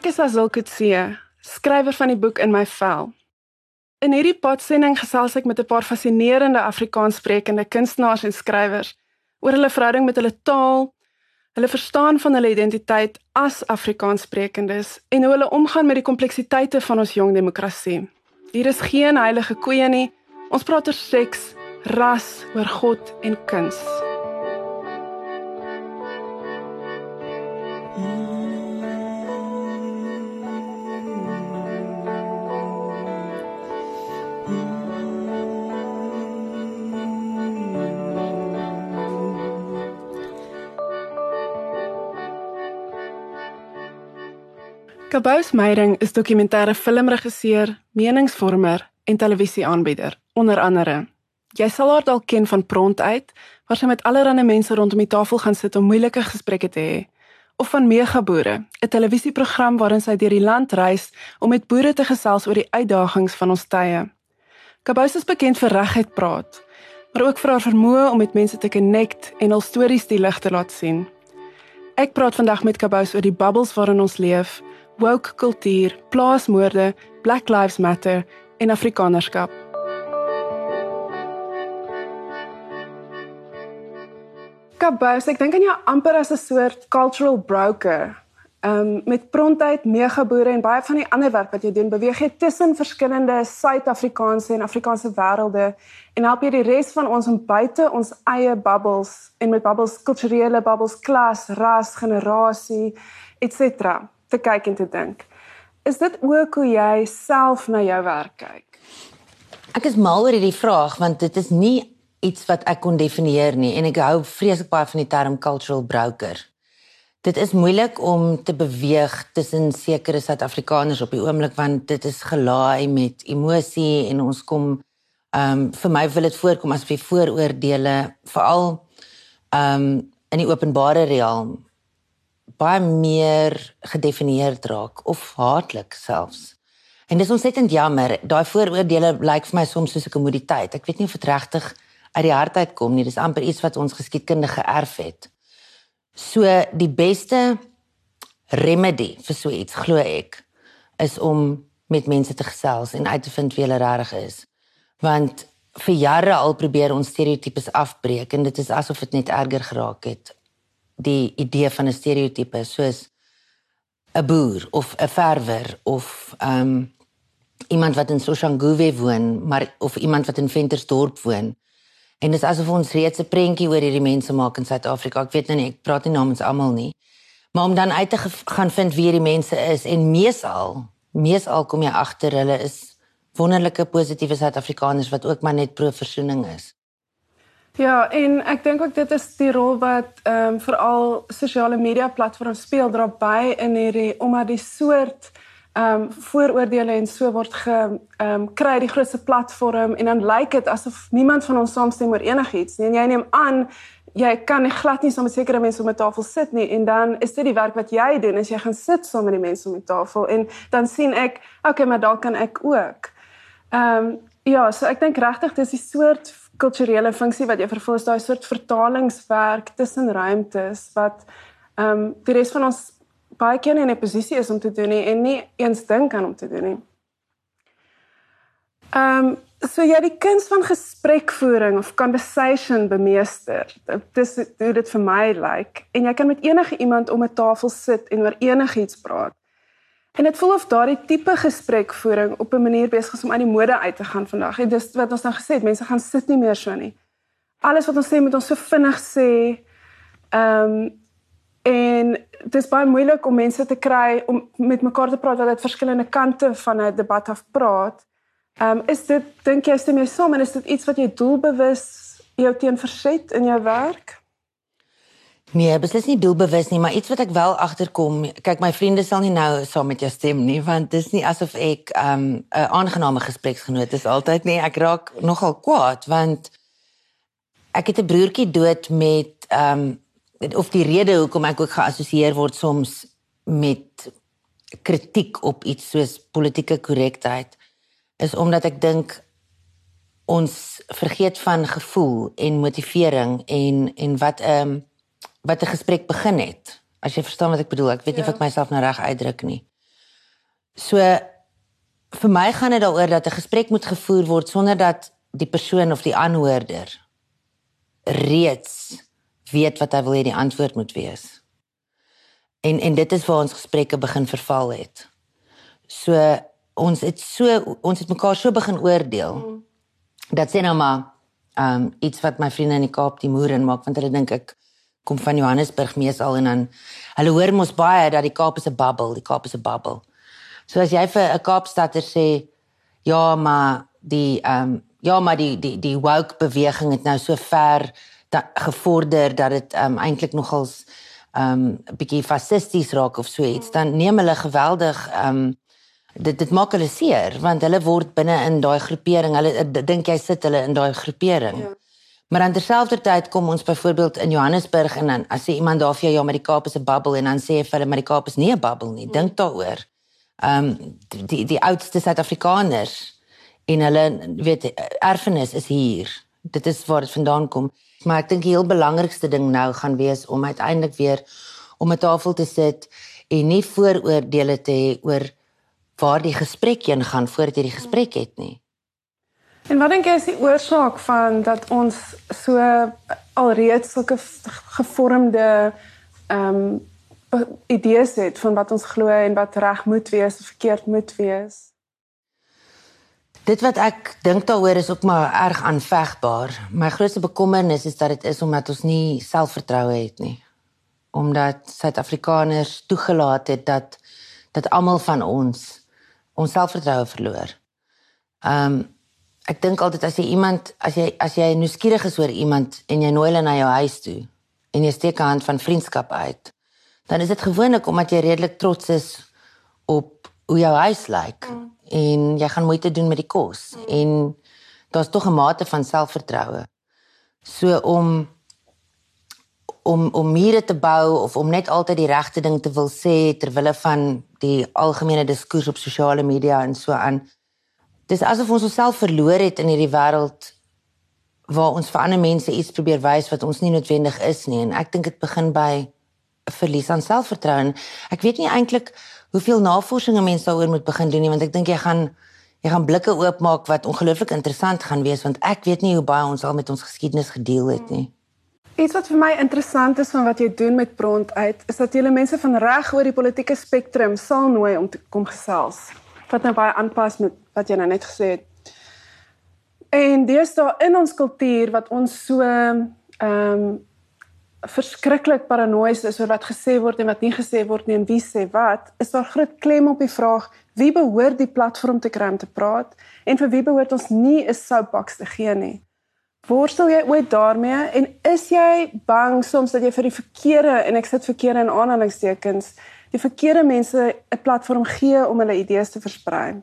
Ek is Azil Kutse, skrywer van die boek In my vel. In hierdie podsending gesels ek met 'n paar fascinerende Afrikaanssprekende kunstenaars en skrywers oor hulle verhouding met hulle taal, hulle verstaan van hulle identiteit as Afrikaanssprekendes en hoe hulle omgaan met die kompleksiteite van ons jong demokrasie. Hier is geen heilige koeie nie. Ons praat oor seks, ras, oor God en kuns. Kabous Meiding is dokumentêre filmregisseur, meningsvormer en televisieaanbieder, onder andere. Jy sal haar dalk ken van Pront uit, waar sy met allerlei mense rondom die tafel gaan sit om moeilike gesprekke te hê, of van Megaboere, 'n televisieprogram waarin sy deur die land reis om met boere te gesels oor die uitdagings van ons tye. Kabous is bekend vir regheid praat, maar ook vir haar vermoë om met mense te connect en hul stories die lig te laat sien. Ek praat vandag met Kabous oor die bubbles waarin ons leef woke kultuur, plaasmoorde, Black Lives Matter en Afrikanerskap. Kabous, ek dink aan jou amper as 'n soort cultural broker. Um met prontheid, megaboere en baie van die ander werk wat jy doen, beweeg jy tussen verskillende Suid-Afrikaanse en Afrikaanse wêrelde en help jy die res van ons om buite ons eie bubbles en met bubbles kulturele bubbles, klas, ras, generasie, etc te kyk en te dink. Is dit ook hoe jy self na jou werk kyk? Ek is mal oor hierdie vraag want dit is nie iets wat ek kon definieer nie en ek hou vreeslik baie van die term cultural broker. Dit is moeilik om te beweeg tussen sekere Suid-Afrikaners op die oomblik want dit is gelaai met emosie en ons kom ehm um, vir my wil dit voorkom as jy vooroordeele veral ehm um, in die openbare realm baie meer gedefinieerd raak of haatlik selfs. En dis ontsettend jammer. Daai vooroordeele lyk vir my soms soos 'n kommoditeit. Ek weet nie of dit regtig uit die hart uitkom nie. Dis amper iets wat ons geskiedkundige geërf het. So die beste remedy vir so iets glo ek is om met mense te gesels en uit te vind wie hulle regtig is. Want vir jare al probeer ons stereotypes afbreek en dit is asof dit net erger geraak het die idee van 'n stereotipe soos 'n boer of 'n verwer of ehm um, iemand wat in Soshanguve woon, maar of iemand wat in Ventersdorp woon. En dit is asof ons reeds 'n prentjie oor hierdie mense maak in Suid-Afrika. Ek weet nou nie, ek praat nie namens almal nie. Maar om dan uit te gaan vind wie hierdie mense is en meesal, meesal kom jy agter hulle is wonderlike positiewe Suid-Afrikaners wat ook maar net pro versoening is. Ja, en ek dink ook dit is die rol wat ehm um, veral sosiale media platforms speel daarby in hierdie omdat die soort ehm um, vooroordeele en so word ge ehm um, kry die grootste platform en dan lyk dit asof niemand van ons saamstem oor enigiets nie. En jy neem aan jy kan nie glad nie saam met sekere mense om 'n tafel sit nie en dan is dit die werk wat jy doen as jy gaan sit saam met die mense om die tafel en dan sien ek, okay, maar dalk kan ek ook. Ehm um, ja, so ek dink regtig dis die soort kulturele funksie wat jy vervul is daai soort vertalingswerk tussen ruimtes wat ehm um, die res van ons baie keer nie in 'n posisie is om te doen nie en nie eens dink aan om te doen nie. Ehm um, so jy die kuns van gesprekvoering of conversation bemeester. Dis hoe dit vir my lyk like. en jy kan met enige iemand om 'n tafel sit en oor enigiets praat. En dit voel of daardie tipe gesprekvoering op 'n manier besig is om aan die mode uit te gaan vandag. En dis wat ons nou gesê het, mense gaan sit nie meer so nie. Alles wat ons sê moet ons so vinnig sê. Ehm um, en dit is baie moeilik om mense te kry om met mekaar te praat wat uit verskillende kante van 'n debat af praat. Ehm um, is dit dink jy stem jy saam en is dit iets wat jy doelbewus jou teen verset in jou werk? Nee, beslis nie doelbewus nie, maar iets wat ek wel agterkom. Kyk, my vriende sal nie nou saam met jou stem nie, want dis nie asof ek 'n um, aangename gespreksgenoot is altyd nie. Ek raak nogal kwaad want ek het 'n broertjie dood met ehm um, of die rede hoekom ek ook geassosieer word soms met kritiek op iets soos politieke korrektheid is omdat ek dink ons vergeet van gevoel en motivering en en wat ehm um, wat 'n gesprek begin het. As jy verstaan wat ek bedoel, ek weet nie ja. of ek myself nou reg uitdruk nie. So vir my gaan dit daaroor dat 'n gesprek moet gevoer word sonder dat die persoon of die aanhoorder reeds weet wat hy wil hê die antwoord moet wees. En en dit is waar ons gesprekke begin verval het. So ons het so ons het mekaar so begin oordeel. Mm. Dat sê nou maar ehm um, iets wat my vriende in die Kaap die moer in maak want hulle dink ek kom van Johannesburg meesal en dan hulle hoor mos baie dat die Kaap is 'n bubble, die Kaap is 'n bubble. So as jy vir 'n Kaapstadter sê ja, maar die ehm um, ja, maar die die die woke beweging het nou so ver dat gevorder dat dit um, eintlik nogals um 'n bietjie fascisties raak of so iets, dan neem hulle geweldig um dit dit maak hulle seer want hulle word binne in daai groepering. Hulle dink jy sit hulle in daai groepering. Ja. Maar aan terselfdertyd kom ons byvoorbeeld in Johannesburg en dan as jy iemand daar vir jou ja, maar die Kaap is 'n bubble en dan sê jy vir hulle maar die Kaap is nie 'n bubble nie. Dink daaroor. Um die die oudste Suid-Afrikaners en hulle weet erfenis is hier. Dit is waar dit vandaan kom. Maar ek dink die heel belangrikste ding nou gaan wees om uiteindelik weer om 'n tafel te sit en nie vooroordeele te hê oor waar die gesprek heen gaan voordat jy die gesprek het nie. En wat dink jy is die oorsaak van dat ons so alreeds sulke gevormde ehm um, idees het van wat ons glo en wat reg moet wees of verkeerd moet wees? Dit wat ek dink daaroor is ook maar erg aanvegbaar. My grootste bekommernis is dat dit is omdat ons nie selfvertroue het nie. Omdat Suid-Afrikaners toegelaat het dat dat almal van ons ons selfvertroue verloor. Ehm um, ek dink altyd as jy iemand as jy as jy nuuskierig is oor iemand en jy nooi hulle na jou huis toe en jy steek 'n hand van vriendskap uit, dan is dit gewoonlik omdat jy redelik trots is op hoe jou huis lyk. Mm en jy gaan moeite doen met die kos mm. en daar's tog 'n mate van selfvertroue. So om om om mure te bou of om net altyd die regte ding te wil sê ter wille van die algemene diskurs op sosiale media en so aan. Dis asof ons onsself verloor het in hierdie wêreld waar ons vir ander mense iets probeer wys wat ons nie noodwendig is nie en ek dink dit begin by 'n verlies aan selfvertroue. Ek weet nie eintlik hoeveel navorsing 'n mens daaroor moet begin doen nie want ek dink jy gaan jy gaan blikke oopmaak wat ongelooflik interessant gaan wees want ek weet nie hoe baie ons al met ons geskiedenis gedeel het nie. Iets wat vir my interessant is van wat jy doen met Bront uit is dat jy mense van reg oor die politieke spektrum sal nooi om te kom gesels. Wat nou baie aanpas met wat jy nou net gesê het. En daar in ons kultuur wat ons so ehm um, verskriklik paranoïes is oor wat gesê word en wat nie gesê word nie en wie sê wat, is daar groot klem op die vraag wie behoort die platform te kry om te praat en vir wie behoort ons nie 'n soapbox te gee nie. Worstel jy ooit daarmee en is jy bang soms dat jy vir die verkeerde en ek sit verkeerde in aanhalingstekens die verkeerde mense 'n platform gee om hulle idees te versprei?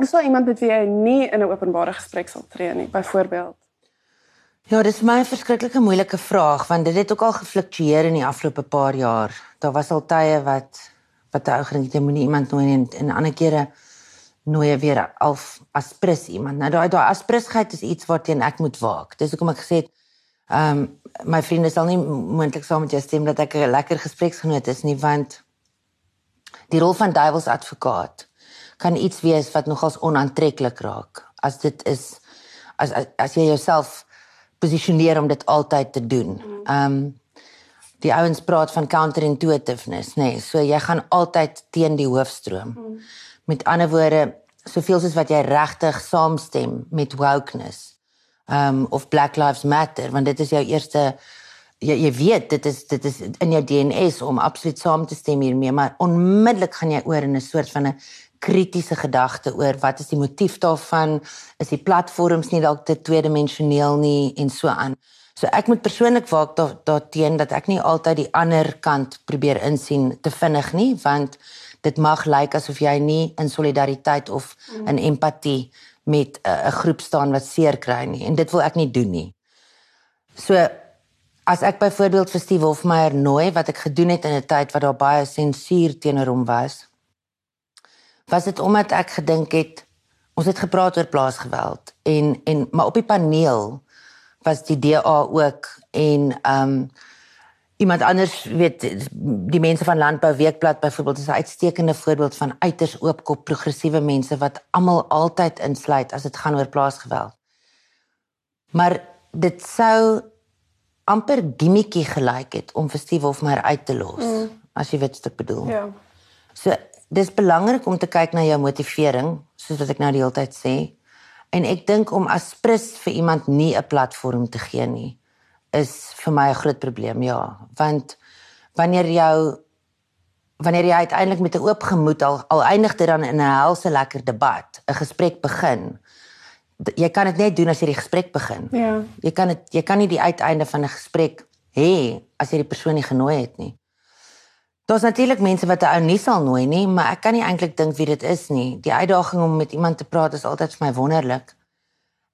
Is daar iemand met wie jy nie in 'n openbare gesprek sal tree nie, byvoorbeeld? Ja, dis my verskriklike moeilike vraag want dit het ook al gefluktueer in die afgelope paar jaar. Daar was al tye wat wat ou gedink jy moenie iemand nooi en in ander kere nooi weer al aspres iemand. Nou daai daai aspresheid is iets waarteen ek moet waak. Dis hoekom ek gesê het ehm um, my vriende sal nie moontlik saam met jou stem dat ek 'n lekker gespreksgenoot is nie want die rol van duiwels advokaat kan iets wees wat nogals onaantreklik raak as dit is as as, as jy jouself posisioneer om dit altyd te doen. Ehm um, die ouens praat van counterintuitiveness, nê. Nee, so jy gaan altyd teen die hoofstroom. Met ander woorde, soveel soos wat jy regtig saamstem met wokeness. Ehm um, of Black Lives Matter, want dit is jou eerste jy jy weet dit is dit is in jou DNA om absoluut saam te stem hiermee, maar onmiddellik gaan jy oor in 'n soort van 'n kritiese gedagte oor wat is die motief daarvan? Is die platforms nie dalk te tweedimensioneel nie en so aan. So ek moet persoonlik waak daarteen dat ek nie altyd die ander kant probeer insien te vinnig nie, want dit mag lyk asof jy nie in solidariteit of in empatie met 'n groep staan wat seer kry nie en dit wil ek nie doen nie. So as ek byvoorbeeld vir Steve Hofmeyer nooi wat ek gedoen het in 'n tyd wat daar baie sensuur teenoor hom was, was dit omdat ek gedink het ons het gepraat oor plaasgeweld en en maar op die paneel was die DA ook en ehm um, iemand anders weet die mense van Landbou Weekblad byvoorbeeld is 'n uitstekende voorbeeld van uiters oopkop progressiewe mense wat almal altyd insluit as dit gaan oor plaasgeweld. Maar dit sou amper gimmicky gelyk het om vir Steve Hofmeyr uit te los. Mm. As jy weet wat ek bedoel. Ja. So dis belangrik om te kyk na jou motivering, soos wat ek nou die hele tyd sê. En ek dink om as prins vir iemand nie 'n platform te gee nie is vir my 'n groot probleem, ja, want wanneer jou wanneer jy uiteindelik met 'n oop gemoed al al eindig dit dan in 'n helse lekker debat, 'n gesprek begin. Jy kan dit net doen as jy die gesprek begin. Ja. Jy kan dit jy kan nie die uiteinde van 'n gesprek hê as jy die persoon nie genooi het nie. Daar's natuurlik mense wat 'n ou nie sal nooi nie, maar ek kan nie eintlik dink wie dit is nie. Die uitdaging om met iemand te praat is altyd vir my wonderlik.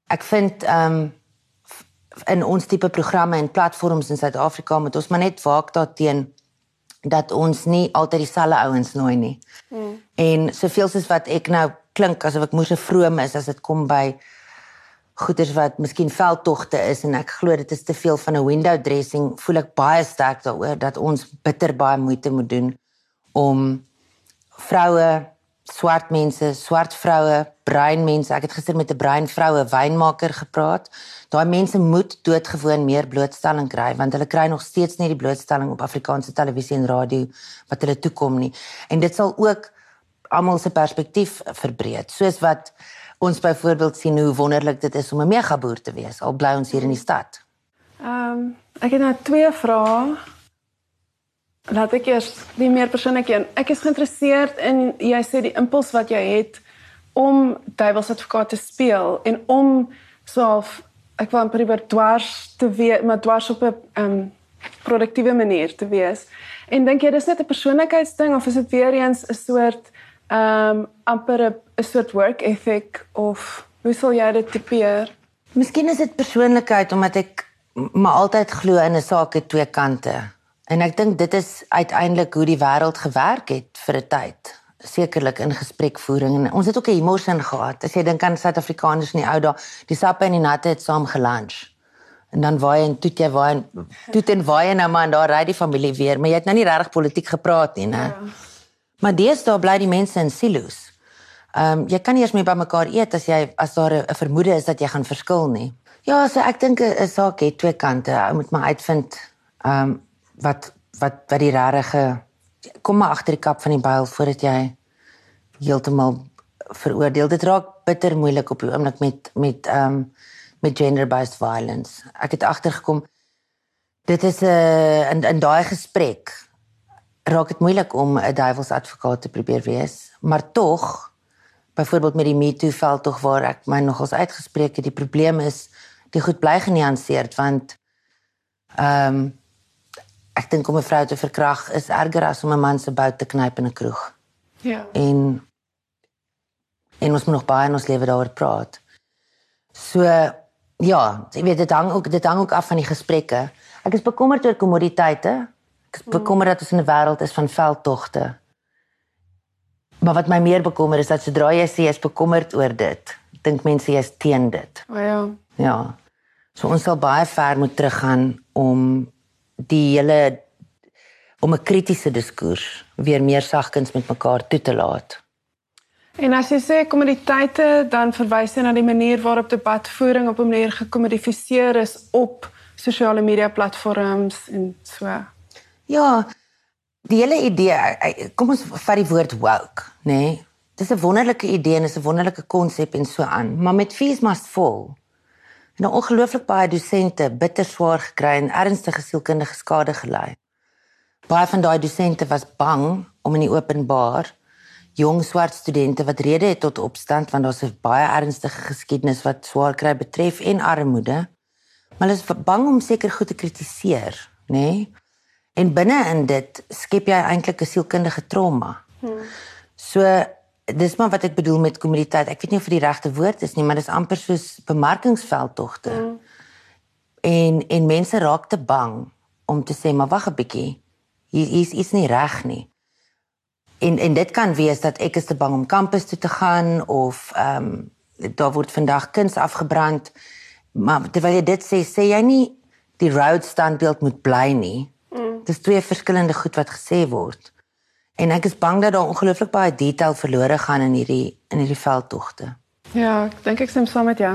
Ek vind ehm um, in ons tipe programme en platforms in Suid-Afrika moet ons maar net waak daarteen dat ons nie altyd dieselfde ouens nooi nie. Mm. En soveel soos wat ek nou klink asof ek moes 'n vroom is as dit kom by goeders wat miskien veldtogte is en ek glo dit is te veel van 'n window dressing, voel ek baie sterk daaroor dat ons bitter baie moeite moet doen om vroue swart mense, swart vroue, bruin mense. Ek het gister met 'n bruin vroue wynmaker gepraat. Daai mense moet doodgewoon meer blootstelling kry want hulle kry nog steeds nie die blootstelling op Afrikaanse televisie en radio wat hulle toekom nie. En dit sal ook almal se perspektief verbreek. Soos wat ons byvoorbeeld sien hoe wonderlik dit is om 'n megaboer te wees al bly ons hier in die stad. Ehm um, ek het nou twee vrae. Laat ek eers die meer persoonlike een. Ek is geïnteresseerd in jy sê die impuls wat jy het om duiwelsadvokaat te speel en om soof ek wou amper dwars te wees, maar dwars op 'n um, produktiewe manier te wees. En dink jy dis net 'n persoonlikheidsding of is dit weer eens 'n soort ehm um, amper 'n soort work ethic of hoe sou jy dit tipeer? Miskien is dit persoonlikheid omdat ek maar altyd glo in 'n saak het twee kante. En ek dink dit is uiteindelik hoe die wêreld gewerk het vir 'n tyd. Sekerlik in gesprekvoering en ons het ook 'n emosie gehad. As jy dink aan Suid-Afrikaners in die ou dae, die sappe en die natte het saam gelunch. En dan waai en toe jy waai en toe en waai nou maar en daar ry die familie weer, maar jy het nou nie regtig politiek gepraat nie, né? Ja. Maar deesdae bly die mense in silo's. Ehm um, jy kan nie eens meer by mekaar eet as jy as daar 'n vermoede is dat jy gaan verskil nie. Ja, so ek dink 'n saak het twee kante. Ou moet maar uitvind ehm um, wat wat wat die regte kom maar agter die kap van die byl voordat jy heeltemal veroordeel. Dit raak bitter moeilik op die oomblik met met ehm um, met gender-based violence. Ek het agtergekom dit is 'n uh, in in daai gesprek raak dit moeilik om 'n duivelsadvokaat te probeer wees, maar tog byvoorbeeld met die MeToo veld tog waar ek my nogals uitgespreek het, die probleem is die goed bly genuanceerd want ehm um, ek dink om 'n vrou te verkrag is erger as om 'n man se bout te knyp in 'n kroeg. Ja. En en ons moet nog baie in ons lewe daaroor praat. So ja, jy weet dit hang ook dit hang ook af van die gesprekke. Ek is bekommerd oor kommoditeite. Ek mm. bekommerd dat ons in 'n wêreld is van veldtogte. Maar wat my meer bekommer is dat sodra jy sê jy is bekommerd oor dit, dink mense jy is teen dit. O ja. Ja. So ons sal baie ver moet teruggaan om die hele om 'n kritiese diskurs weer meer sagkens met mekaar toe te laat. En as jy sê kommoditeite, dan verwys jy na die manier waarop debatvoering op 'n manier gekommodifiseer is op sosiale media platforms en so. Ja, die hele idee, kom ons vat die woord woke, nê? Nee? Dis 'n wonderlike idee en is 'n wonderlike konsep en so aan, maar met fees must fall en nou ongelooflik baie dosente bitter swaar gekry en ernstige sielkundige skade gely. Baie van daai dosente was bang om in die openbaar jong swart studente wat rede het tot opstand want daar's 'n baie ernstige geskiedenis wat swaar kry betref en armoede. Maar hulle is bang om seker goed te kritiseer, nê? Nee? En binne in dit skep jy eintlik 'n sielkundige trauma. Hmm. So dis maar wat ek bedoel met kommoditeit. Ek weet nie of dit die regte woord is nie, maar dis amper soos bemarkingsveldtogte. Mm. En en mense raak te bang om te sê maar wag 'n bietjie. Hier is is nie reg nie. En en dit kan wees dat ek is te bang om kampus toe te gaan of ehm um, daar word vandag kuns afgebrand. Maar terwyl jy dit sê, sê jy nie die road standbeeld moet bly nie. Dis twee verskillende goed wat gesê word. En ek is bang dat daar ongelooflik baie detail verlore gaan in hierdie in hierdie veldtogte. Ja, ek dink ek stem saam met jou.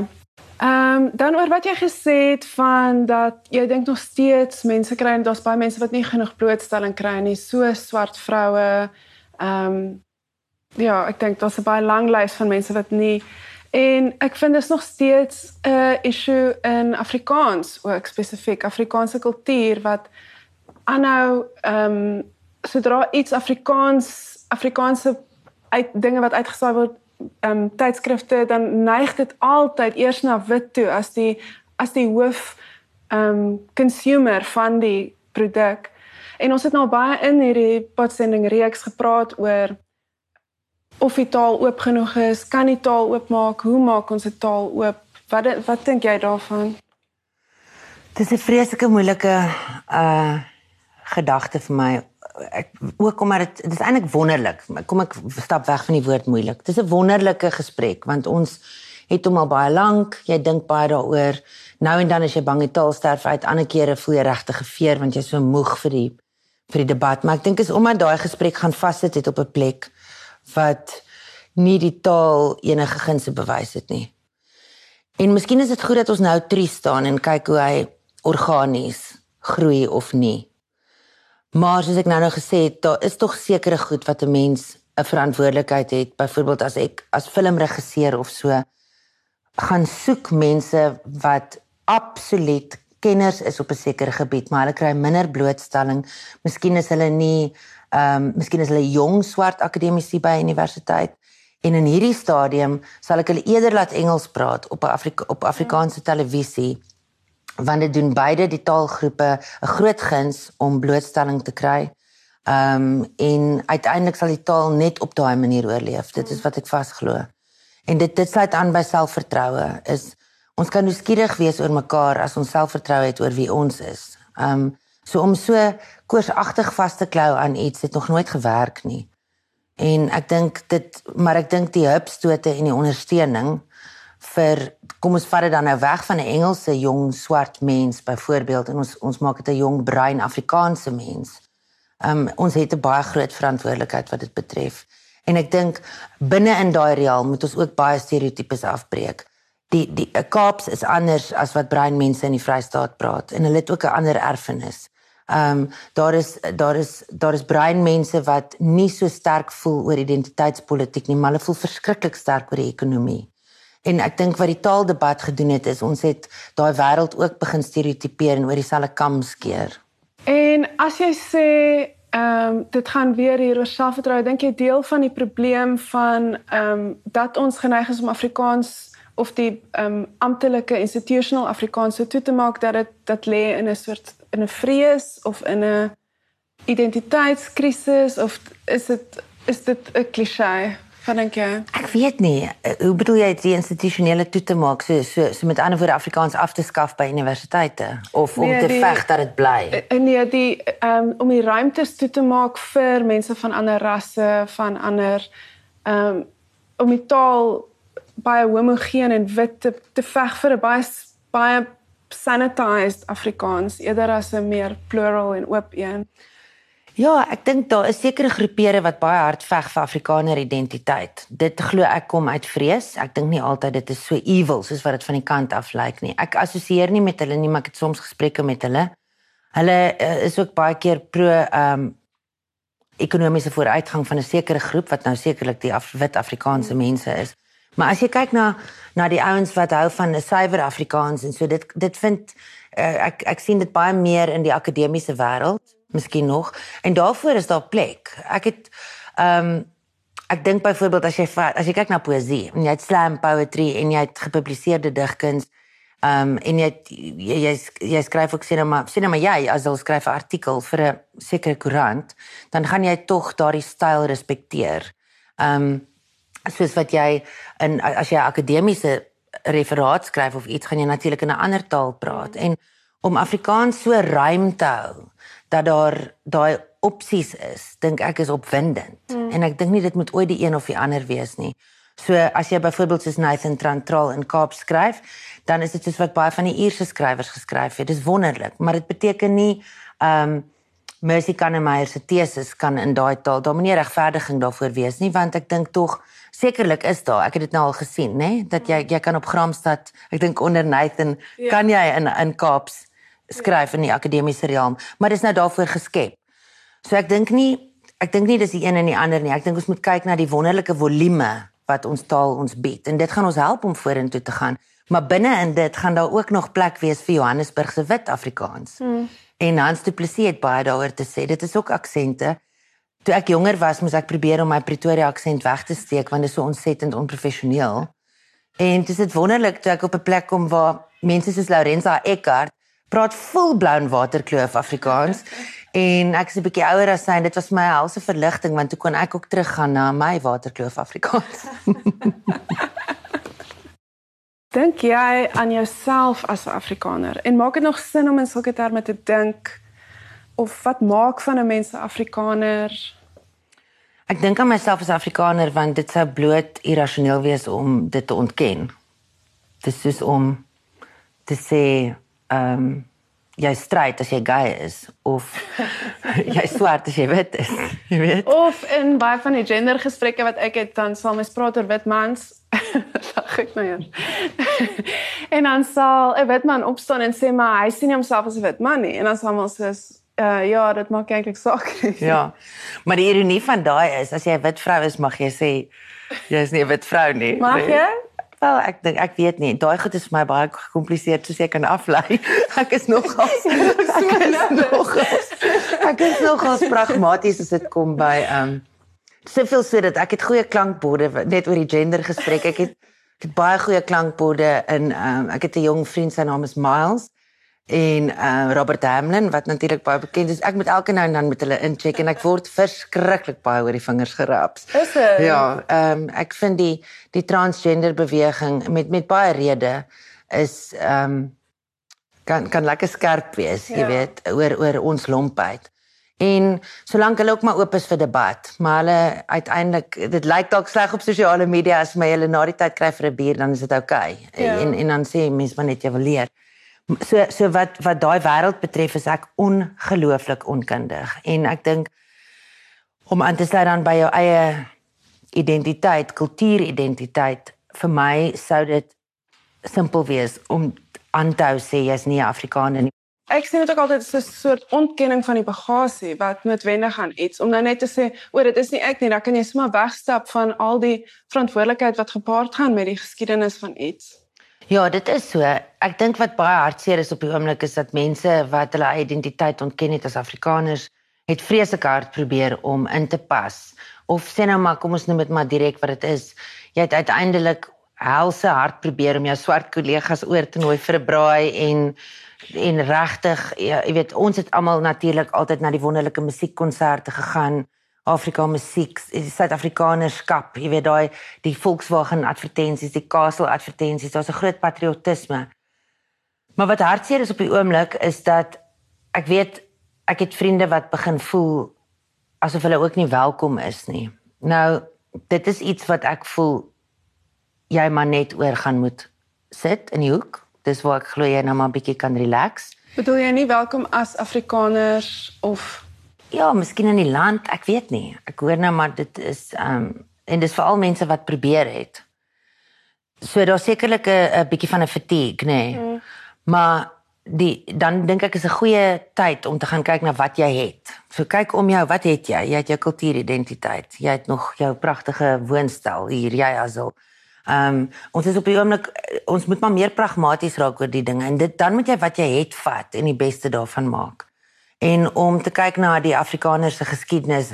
Ehm um, dan oor wat jy gesê het van dat jy dink nog steeds mense kry en daar's baie mense wat nie genoeg blootstelling kry nie, so swart vroue. Ehm um, ja, ek dink daar's 'n baie lang lys van mense wat nie en ek vind dit is nog steeds 'n issue in Afrikaans, ook spesifiek Afrikaanse kultuur wat aanhou ehm um, sodra iets Afrikaans Afrikaanse uit dinge wat uitgesaai word ehm um, tydskrifte dan neig dit altyd eers na wit toe as die as die hoof ehm um, consumer van die produk. En ons het nou baie in hierdie potsending reeks gepraat oor of die taal oop genoeg is, kan die taal oopmaak, hoe maak ons 'n taal oop? Wat wat dink jy daarvan? Dit is 'n vreeslike moeilike uh gedagte vir my ek ook omdat dit dit is eintlik wonderlik. Kom ek stap weg van die woord moeilik. Dis 'n wonderlike gesprek want ons het hom al baie lank. Jy dink baie daaroor. Nou en dan as jy bang die taal sterf uit, ander kere voel jy regtig gefeer want jy's so moeg vir die vir die debat. Maar ek dink is omdat daai gesprek gaan vassit het op 'n plek wat nie die taal enige gunste bewys het nie. En miskien is dit goed dat ons nou tries staan en kyk hoe hy organies groei of nie. Maar soos ek nou nou gesê het, daar is tog sekere goed wat 'n mens 'n verantwoordelikheid het. Byvoorbeeld as ek as filmregisseur of so gaan soek mense wat absoluut kenners is op 'n sekere gebied, maar hulle kry minder blootstelling. Miskien is hulle nie ehm um, miskien is hulle jong swart akademici by universiteit. En in hierdie stadium sal ek hulle eerder laat Engels praat op 'n Afrika op Afrikaanse televisie want dit doen beide die taalgroepe 'n groot guns om blootstelling te kry. Ehm um, en uiteindelik sal die taal net op daai manier oorleef. Dit is wat ek vasglo. En dit dit sluit aan by selfvertroue. Is ons kan nuuskierig wees oor mekaar as ons selfvertroue het oor wie ons is. Ehm um, so om so koorsagtig vas te klou aan iets het nog nooit gewerk nie. En ek dink dit maar ek dink die hupstote en die ondersteuning vir kom ons vat dit dan nou weg van 'n Engelse jong swart mens byvoorbeeld en ons ons maak dit 'n jong bruin Afrikaanse mens. Um ons het 'n baie groot verantwoordelikheid wat dit betref. En ek dink binne in daai reël moet ons ook baie stereotypes afbreek. Die die Kaaps is anders as wat bruin mense in die Vrystaat praat en hulle het ook 'n ander erfenis. Um daar is daar is daar is bruin mense wat nie so sterk voel oor identiteitspolitiek nie, maar hulle voel verskriklik sterk oor die ekonomie. En ek dink wat die taaldebat gedoen het is ons het daai wêreld ook begin stereotipeer en oor dieselfde kam skeer. En as jy sê ehm um, dit gaan weer hier oor selfvertroue, dink jy deel van die probleem van ehm um, dat ons geneig is om Afrikaans of die ehm um, amptelike institutional Afrikaans so toe te maak dat dit dat lê in 'n soort in 'n vrees of in 'n identiteitskrisis of is dit is dit 'n klise? Wat dink jy? Ek weet nie. Eh, hoe bedoel jy die institusionele toe te maak so so, so met ander woorde Afrikaans af te skaf by universiteite of om nee, te veg dat dit bly? Eh, eh, nee, die um, om die ruimtes toe te maak vir mense van ander rasse, van ander ehm um, om die taal baie homogeen en wit te, te veg vir 'n baie baie sanitized Afrikaans eerder as 'n meer plural en oop een. Ja, ek dink daar is sekere groepere wat baie hard veg vir Afrikaner identiteit. Dit glo ek kom uit vrees. Ek dink nie altyd dit is so evil soos wat dit van die kant af lyk nie. Ek assosieer nie met hulle nie, maar ek het soms gesprekke met hulle. Hulle uh, is ook baie keer pro ehm um, ekonomiese vooruitgang van 'n sekere groep wat nou sekerlik die Af wit Afrikaanse mense is. Maar as jy kyk na na die ouens wat hou van 'n suiwer Afrikaans en so dit dit vind uh, ek ek sien dit baie meer in die akademiese wêreld miskien nog en daarvoor is daar plek. Ek het ehm um, ek dink byvoorbeeld as jy as jy kyk na poësie en jy het slam poetry en jy het gepubliseerde digkuns ehm um, en jy jy jy, jy skryf ook sien maar sien maar jy as jy skryf 'n artikel vir 'n sekere koerant dan gaan jy tog daardie styl respekteer. Ehm um, soos wat jy in as jy akademiese referaat skryf of iets gaan jy natuurlik in 'n ander taal praat en om Afrikaans so ruim te hou dat daar daai opsies is, dink ek is opwindend. Mm. En ek dink nie dit moet ooit die een of die ander wees nie. So as jy byvoorbeeld soos Nathan Trantral in Kaap skryf, dan is dit soos wat baie van die Ierse skrywers geskryf het. Dis wonderlik, maar dit beteken nie ehm um, Mercy Kannemeyer se teses kan in daai taal, daar moet nie regverdiging daarvoor wees nie, want ek dink tog sekerlik is daar. Ek het dit nou al gesien, nê, dat jy jy kan op Gramstad, ek dink onder Nathan, ja. kan jy in in Kaaps skryf in die akademiese realm, maar dis nou daarvoor geskep. So ek dink nie ek dink nie dis die een en die ander nie. Ek dink ons moet kyk na die wonderlike volume wat ons taal ons bied en dit gaan ons help om vorentoe te gaan. Maar binne in dit gaan daar ook nog plek wees vir Johannesburg se wit Afrikaans. Hmm. En Hans Du Plessis het baie daaroor te sê. Dit is ook aksente. Toe ek jonger was, moes ek probeer om my Pretoria aksent weg te steek want dit is so ontsettend onprofessioneel. En dit is wonderlik toe ek op 'n plek kom waar mense soos Laurensa Eckart praat volblown waterkloof Afrikaans. En ek is 'n bietjie ouer as sy en dit was my helse verligting want toe kon ek ook teruggaan na my waterkloof Afrikaans. Dink jy aan jouself as 'n Afrikaner en maak dit nog sin om in sulke terme te dink of wat maak van 'n mens 'n Afrikaner? Ek dink aan myself as 'n Afrikaner want dit sou bloot irrasioneel wees om dit te ontken. Dit is soos om te sê ehm um, jy stryd as jy gay is of jy swart as jy wit is, jy weet. Of in baie van die gendergesprekke wat ek het dan sal mens praat oor wit mans. Lag ek nou eers. en dan sal 'n wit man opstaan en sê maar hy sien homself as 'n wit man nie en dan sal ons sê uh, ja, dit maak eintlik saak. ja. Maar die ironie van daai is as jy 'n wit vrou is, mag jy sê jy is nie 'n wit vrou nie. Mag jy? Nee. Wel, ek dink ek weet nie. Daai goed is vir my baie gekompliseer soos ek kan aflei. Ek is nog as ek is nog ek is nog as pragmaties as dit kom by ehm um, soveel so dat ek het goeie klankborde net oor die gender gespreek. Ek het ek het baie goeie klankborde in ehm um, ek het 'n jong vriend sy naam is Miles en uh, Robert Hamlin wat natuurlik baie bekend is. Ek moet elke nou en dan met hulle incheck en ek word verskriklik baie oor die vingers geraps. Is dit? Ja, ehm um, ek vind die die transgender beweging met met baie redes is ehm um, kan kan lekker skerp wees, ja. jy weet, oor oor ons lompheid. En solank hulle ook maar oop is vir debat, maar hulle uiteindelik dit lyk dalk sleg op sosiale media as my hulle na die tyd kry vir 'n bier dan is dit oukei. Okay. Ja. En en dan sê mense maar net jy wil leer so so wat wat daai wêreld betref is ek ongelooflik onkundig en ek dink om aan te sluit dan by jou eie identiteit, kultuuridentiteit vir my sou dit simpel wees om aan te hou sê jy's nie Afrikaner nie. Ek sien dit ook altyd as 'n soort ontkenning van die bagasie wat noodwendig aan iets om nou net te sê o, dit is nie ek nie, dan kan jy sommer wegstap van al die verantwoordelikheid wat gepaard gaan met die geskiedenis van iets. Ja, dit is so. Ek dink wat baie hartseer is op die oomblik is dat mense wat hulle identiteit ontken het as Afrikaners, het vreeslik hard probeer om in te pas. Of sê nou maar, kom ons noem dit maar direk wat dit is. Jy het uiteindelik helse hard probeer om jou swart kollegas oor te nooi vir 'n braai en en regtig, ja, jy weet, ons het almal natuurlik altyd na die wonderlike musiekkonserte gegaan. Afrika musiek, Suid-Afrikanerskap, jy weet daai die Volkswagen advertensies, die Castle advertensies, daar's 'n groot patriotisme. Maar wat hartseer is op die oomblik is dat ek weet ek het vriende wat begin voel asof hulle ook nie welkom is nie. Nou, dit is iets wat ek voel jy maar net oor gaan moet sit in die hoek. Dis waar ek glo jy nou maar 'n bietjie kan relax. Bedoel jy nie welkom as Afrikaners of Ja, miskien in die land, ek weet nie. Ek hoor nou maar dit is ehm um, en dis veral mense wat probeer het. So daar sekerlik 'n bietjie van 'n fatigue, nê. Nee. Mm. Maar die dan dink ek is 'n goeie tyd om te gaan kyk na wat jy het. So kyk om jou, wat het jy? Jy het jou kultuuridentiteit. Jy het nog jou pragtige woonstel hier, jy asel. Ehm um, ons is op die oomblik ons moet maar meer pragmaties raak oor die dinge en dit dan moet jy wat jy het vat en die beste daarvan maak en om te kyk na die Afrikaners se geskiedenis.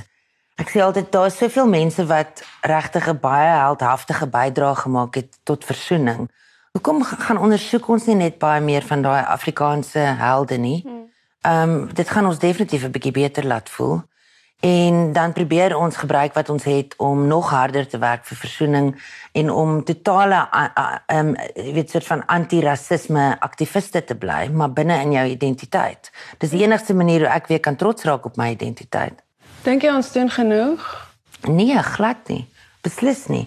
Ek sê altyd daar is soveel mense wat regtig 'n baie heldhaftige bydrae gemaak het tot versoening. Hoekom gaan ondersoek ons nie net baie meer van daai Afrikaanse helde nie? Hmm. Ehm um, dit gaan ons definitief 'n bietjie beter laat voel en dan probeer ons gebruik wat ons het om nog harder te werk vir versoening en om totale ehm um, weet soort van anti-rasisme aktiviste te bly maar binne in jou identiteit. Dis die enigste manier hoe ek weer kan trots raak op my identiteit. Dink jy ons doen genoeg? Nee, glad nie. Beslis nie.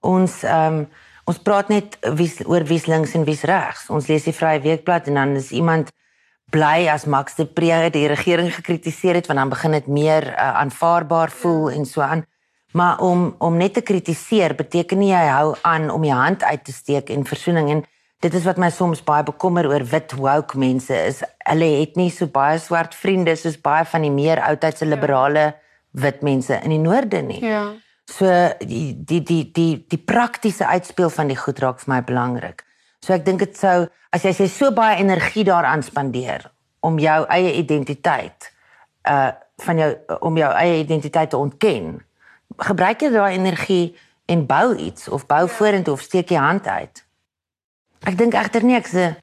Ons ehm um, ons praat net wie oor wie's links en wie's regs. Ons lees die Vrye Weekblad en dan is iemand bly as Max de Pre die regering gekritiseer het want dan begin dit meer uh, aanvaarbaar voel ja. en so aan. Maar om om net te kritiseer beteken nie jy hou aan om jou hand uit te steek en versoening en dit is wat my soms baie bekommer oor wit woke mense is hulle het nie so baie swart vriende soos baie van die meer oudtydse ja. liberale wit mense in die noorde nie. Ja. So die die die die die praktiese uitspeel van die goed raak vir my belangrik. So ek dink dit sou as jy so baie energie daaraan spandeer om jou eie identiteit uh van jou om jou eie identiteit te ontken gebruik jy daai energie en bou iets of bou ja. vorentoe of steek jy hand uit. Ek dink egter nie ek's 'n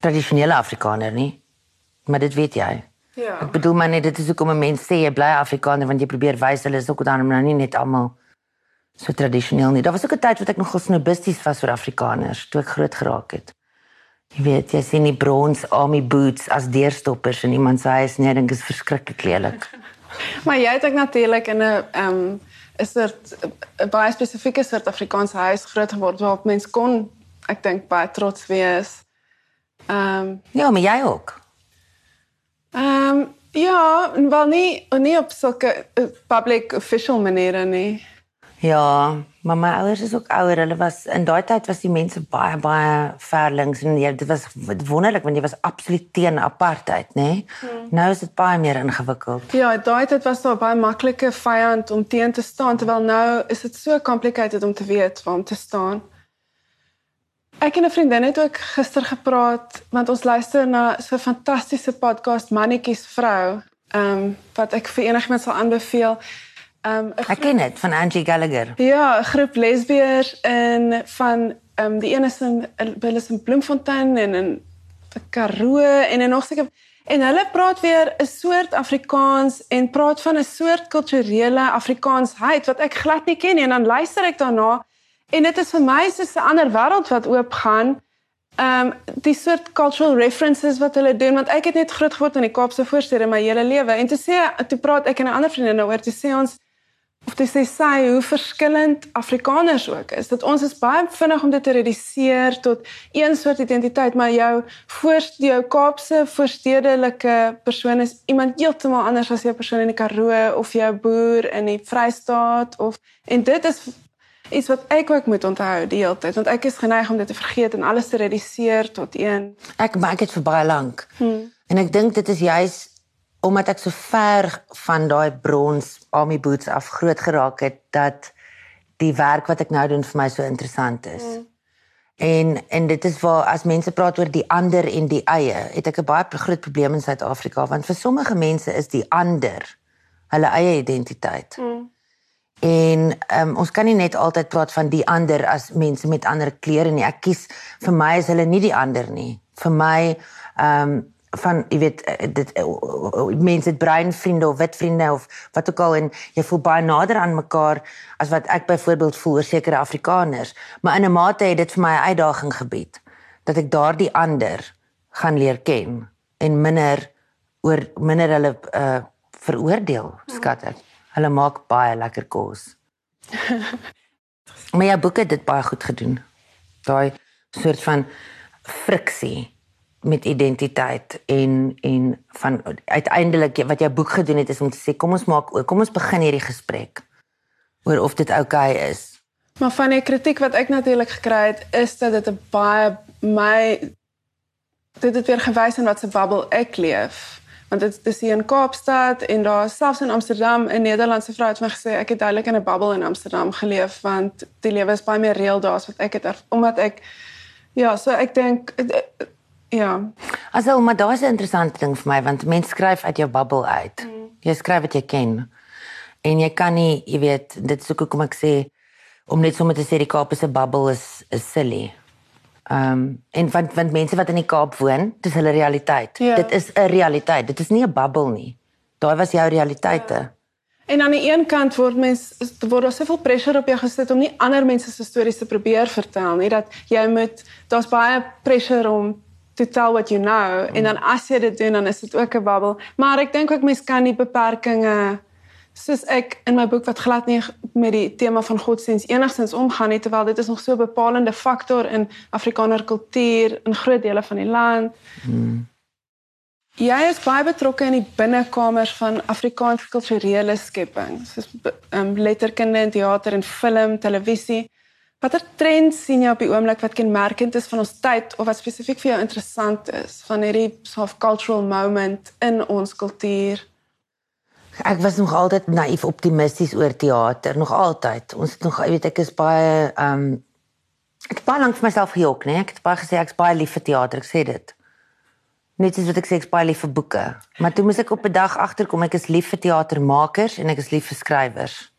tradisionele Afrikaner nie. Maar dit weet jy. Ja. Ek bedoel maar net dit is hoekom 'n mens sê jy bly Afrikaner want jy probeer wys hulle is ook dan nou nie net almal so tradisioneel nie. Daar was ook 'n tyd wat ek nogal snobisties was vir Afrikaners toe ek groot geraak het. Jy weet, jy sien die brons army boots as deurstoppers in iemand se huis nie, ek dink is verskriklik lelik. maar jy het ook natuurlik in 'n ehm um, dit 'n baie spesifieke soort Afrikaanse huis groot geword waarop mens kon ek dink baie trots wees. Ehm um, ja, maar jy ook. Ehm um, ja, wel nie nie op sulke uh, public official maniere nie. Ja, maar my ouers is ook ouer. Hulle was in daai tyd was die mense baie baie verlinks en jy, dit was wonderlik want jy was absoluut teen apartheid, nê? Nee? Hmm. Nou is dit baie meer ingewikkeld. Ja, daai tyd was daar baie maklike vyand om teen te staan terwyl nou is dit so complicated om te weet waar om te staan. Ek en 'n vriendin het ook gister gepraat want ons luister na so 'n fantastiese podcast Mannetjies vrou, ehm um, wat ek vir enigiemand sal aanbeveel. Um, ek ken dit van Angie Gallagher. Ja, 'n groep lesbiers in van um die een is in hulle is in Bloemfontein en in Karoo en en nog seker en hulle praat weer 'n soort Afrikaans en praat van 'n soort kulturele Afrikaansheid wat ek glad nie ken nie en dan luister ek daarna en dit is vir my soos 'n ander wêreld wat oopgaan. Um die soort cultural references wat hulle doen want ek het net groot geword in die Kaapse voorstede my hele lewe en te sê toe praat ek en 'n ander vriendin daaroor te sê ons of dit sê sy hoe verskillend Afrikaners ook is. Dat ons is baie vinnig om dit te reduseer tot een soort identiteit, maar jou voorste jou Kaapse voorstedelike persoon is iemand heeltemal anders as jou persoon in die Karoo of jou boer in die Vrystaat of en dit is iets wat ek ook moet onthou die hele tyd want ek is geneig om dit te vergeet en alles te reduseer tot een. Ek maak dit vir baie lank. Hmm. En ek dink dit is juist omdat ek so ver van daai brons army boots af groot geraak het dat die werk wat ek nou doen vir my so interessant is. Mm. En en dit is waar as mense praat oor die ander en die eie, het ek 'n baie groot probleem in Suid-Afrika want vir sommige mense is die ander hulle eie identiteit. Mm. En um, ons kan nie net altyd praat van die ander as mense met ander klere nie. Ek kies vir my is hulle nie die ander nie. Vir my ehm um, van jy weet eh, dit eh, mense het bruin vriende of wit vriende of wat ook al en jy voel baie nader aan mekaar as wat ek byvoorbeeld voel oor sekere Afrikaners. Maar in 'n mate het dit vir my 'n uitdaging gebied dat ek daardie ander gaan leer ken en minder oor minder hulle uh, veroordeel skat ek. Hulle maak baie lekker kos. Maar ja boeke het dit baie goed gedoen. Daai soort van friksie met identiteit en en van uiteindelik wat jou boek gedoen het is om te sê kom ons maak kom ons begin hierdie gesprek oor of dit oukei okay is. Maar van die kritiek wat ek natuurlik gekry het is dat dit 'n baie my dit het weer gewys in wat se bubble ek leef. Want dit is hier in Kaapstad en daar selfs in Amsterdam 'n Nederlandse vrou het my gesê ek het duidelik in 'n bubble in Amsterdam geleef want die lewe is baie meer reël daar as wat ek het omdat ek ja, so ek dink Ja. Also, maar daar is 'n interessante ding vir my want mense skryf uit jou bubble uit. Mm. Jy skryf wat jy ken. En jy kan nie, jy weet, dit sou kom ek sê om net sommer te sê die Kaap is 'n bubble is is silly. Ehm um, en want want mense wat in die Kaap woon, dis hulle realiteit. Ja. Dit is 'n realiteit. Dit is nie 'n bubble nie. Daai was jou realiteite. Ja. En aan die een kant word mens word daar soveel pressure op jou gesit om nie ander mense se stories te probeer vertel nie dat jy moet daar's baie pressure om to tell what you know mm. en dan as jy dit doen dan is dit ook 'n babbel maar ek dink ook mense kan die beperkings soos ek in my boek wat glad nie met die tema van godsdienst enigstens omgaan nie terwyl dit is nog so 'n bepalende faktor in Afrikaner kultuur in groot dele van die land. Mm. Jy is baie betrokke in die binnekamers van Afrikaanse kulturele skepping, soos um, letterkunde in teater en film, televisie. Watter trends sien jy op die oomblik wat kenmerkend is van ons tyd of wat spesifiek vir jou interessant is van hierdie sort of cultural moment in ons kultuur? Ek was nog altyd naïef optimisties oor teater, nog altyd. Ons het nog, jy weet, ek is baie ehm um, ek het baie lank vir myself gejok, nee, ek het baie gesê ek's baie lief vir teater, ek sê dit. Net soos wat ek sê ek's baie lief vir boeke, maar toe moes ek op 'n dag agterkom ek is lief vir teatermakers en ek is lief vir skrywers.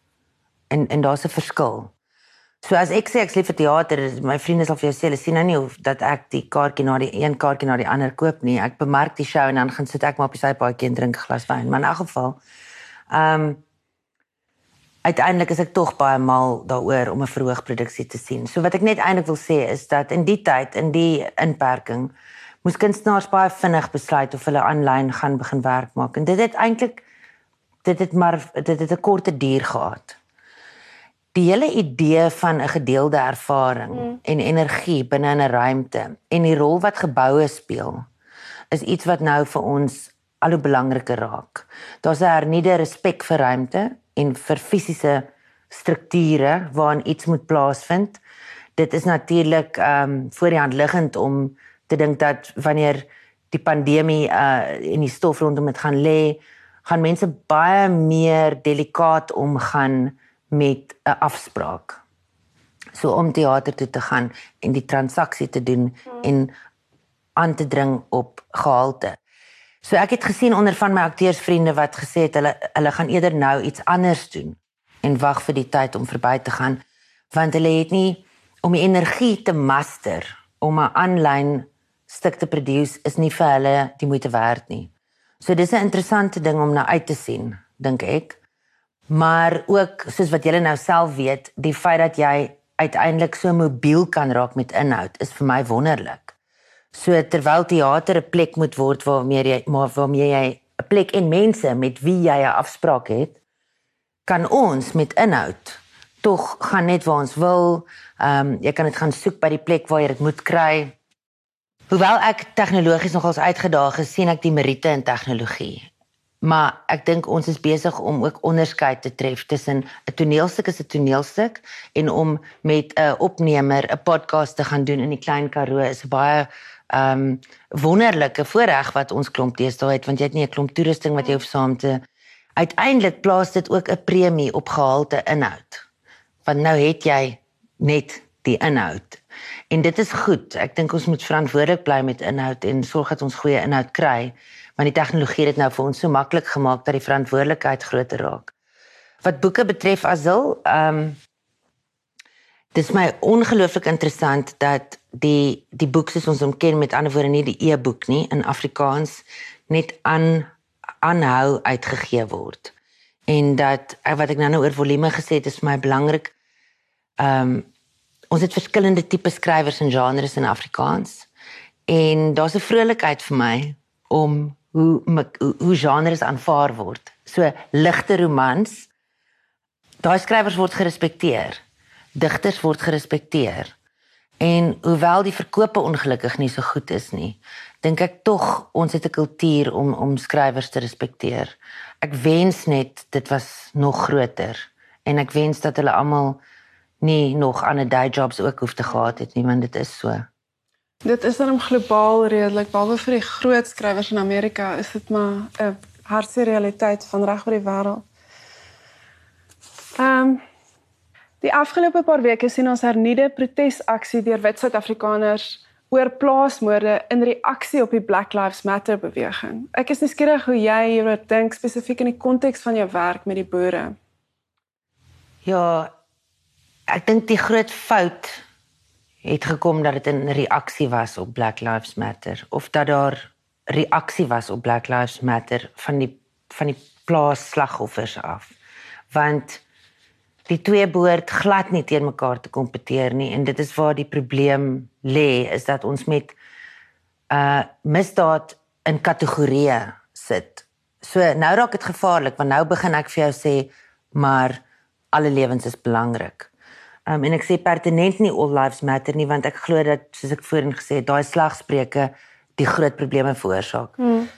En en daar's 'n verskil. So as ek sê ek lief vir teater, my vriende sal vir jou sê hulle sien nou nie of dat ek die kaartjie na die een kaartjie na die ander koop nie. Ek bemark die show en dan gaan sit ek maar op die sypaadjie en drink 'n glas wyn. Maar in elk geval, ehm um, uiteindelik is ek tog baie mal daaroor om 'n verhoogproduksie te sien. So wat ek net eintlik wil sê is dat in die tyd, in die inperking, moes kunstenaars baie vinnig besluit of hulle aanlyn gaan begin werk maak. En dit het eintlik dit het maar dit het 'n korte duur gehad die hele idee van 'n gedeelde ervaring mm. en energie binne 'n ruimte en die rol wat geboue speel is iets wat nou vir ons al hoe belangriker raak. Daar's 'n hernieude respek vir ruimte en vir fisiese strukture waarin iets moet plaasvind. Dit is natuurlik ehm um, voor die hand liggend om te dink dat wanneer die pandemie uh in die stof rondom dit gaan lê, gaan mense baie meer delikaat omgaan met 'n afspraak. So om teater toe te gaan en die transaksie te doen hmm. en aan te dring op gehalte. So ek het gesien onder van my akteursvriende wat gesê het hulle hulle gaan eerder nou iets anders doen en wag vir die tyd om verby te gaan want hulle het nie om die energie te master om 'n aanlyn stuk te produce is nie vir hulle die moeite werd nie. So dis 'n interessante ding om na uit te sien, dink ek. Maar ook soos wat julle nou self weet, die feit dat jy uiteindelik so mobiel kan raak met inhoud is vir my wonderlik. So terwyl teater 'n plek moet word waarmee jy maar waarmee jy 'n plek en mense met wie jy 'n afspraak het, kan ons met inhoud tog gaan net waar ons wil. Ehm um, jy kan dit gaan soek by die plek waar jy dit moet kry. Hoewel ek tegnologies nogals uitgedaag is, sien ek die meriete in tegnologie. Maar ek dink ons is besig om ook onderskeid te tref tussen 'n toneelstuk is 'n toneelstuk en om met 'n opnemer 'n podcast te gaan doen in die Klein Karoo is baie ehm um, wonderlike voorreg wat ons klomp deesdae het want jy het nie 'n klomp toerusting wat jy hoef saam te uiteindelik plaas dit ook 'n premie op gehalte inhoud. Want nou het jy net die inhoud. En dit is goed. Ek dink ons moet verantwoordelik bly met inhoud en sorg dat ons goeie inhoud kry want die tegnologie het dit nou vir ons so maklik gemaak dat die verantwoordelikheid groter raak. Wat boeke betref Azil, ehm um, dis my ongelooflik interessant dat die die boek soos ons hom ken met ander woorde nie die e-boek nie in Afrikaans net aan aanhou uitgegee word. En dat eh, wat ek nou nou oor volume gesê het is vir my belangrik. Ehm um, ons het verskillende tipe skrywers en genres in Afrikaans. En daar's 'n vrolikheid vir my om hoe hoe, hoe genres aanvaar word. So ligte romans. Daai skrywers word gerespekteer. Digters word gerespekteer. En hoewel die verkope ongelukkig nie so goed is nie, dink ek tog ons het 'n kultuur om om skrywers te respekteer. Ek wens net dit was nog groter en ek wens dat hulle almal nie nog ander day jobs ook hoef te gehad het nie, want dit is so. Dit is dan globaal redelik behalwe vir die groot skrywers in Amerika is dit maar 'n harde realiteit van reg oor die wêreld. Ehm um, die afgelope paar weke sien ons hernieude protesaksie deur wit Suid-Afrikaners oor plaasmoorde in reaksie op die Black Lives Matter beweging. Ek is nuuskierig hoe jy hieroor dink spesifiek in die konteks van jou werk met die boere. Ja, ek dink die groot fout het gekom dat dit 'n reaksie was op Black Lives Matter of dat daar reaksie was op Black Lives Matter van die van die plaas slagoffers af. Want die twee behoort glad nie teen mekaar te kompeteer nie en dit is waar die probleem lê is dat ons met uh misdaad in kategorieë sit. So nou raak dit gevaarlik want nou begin ek vir jou sê maar alle lewens is belangrik. Um, en ek sê pertinent nie all lives matter nie want ek glo dat soos ek voorheen gesê het, daai slagspreuke die groot probleme veroorsaak. Hmm.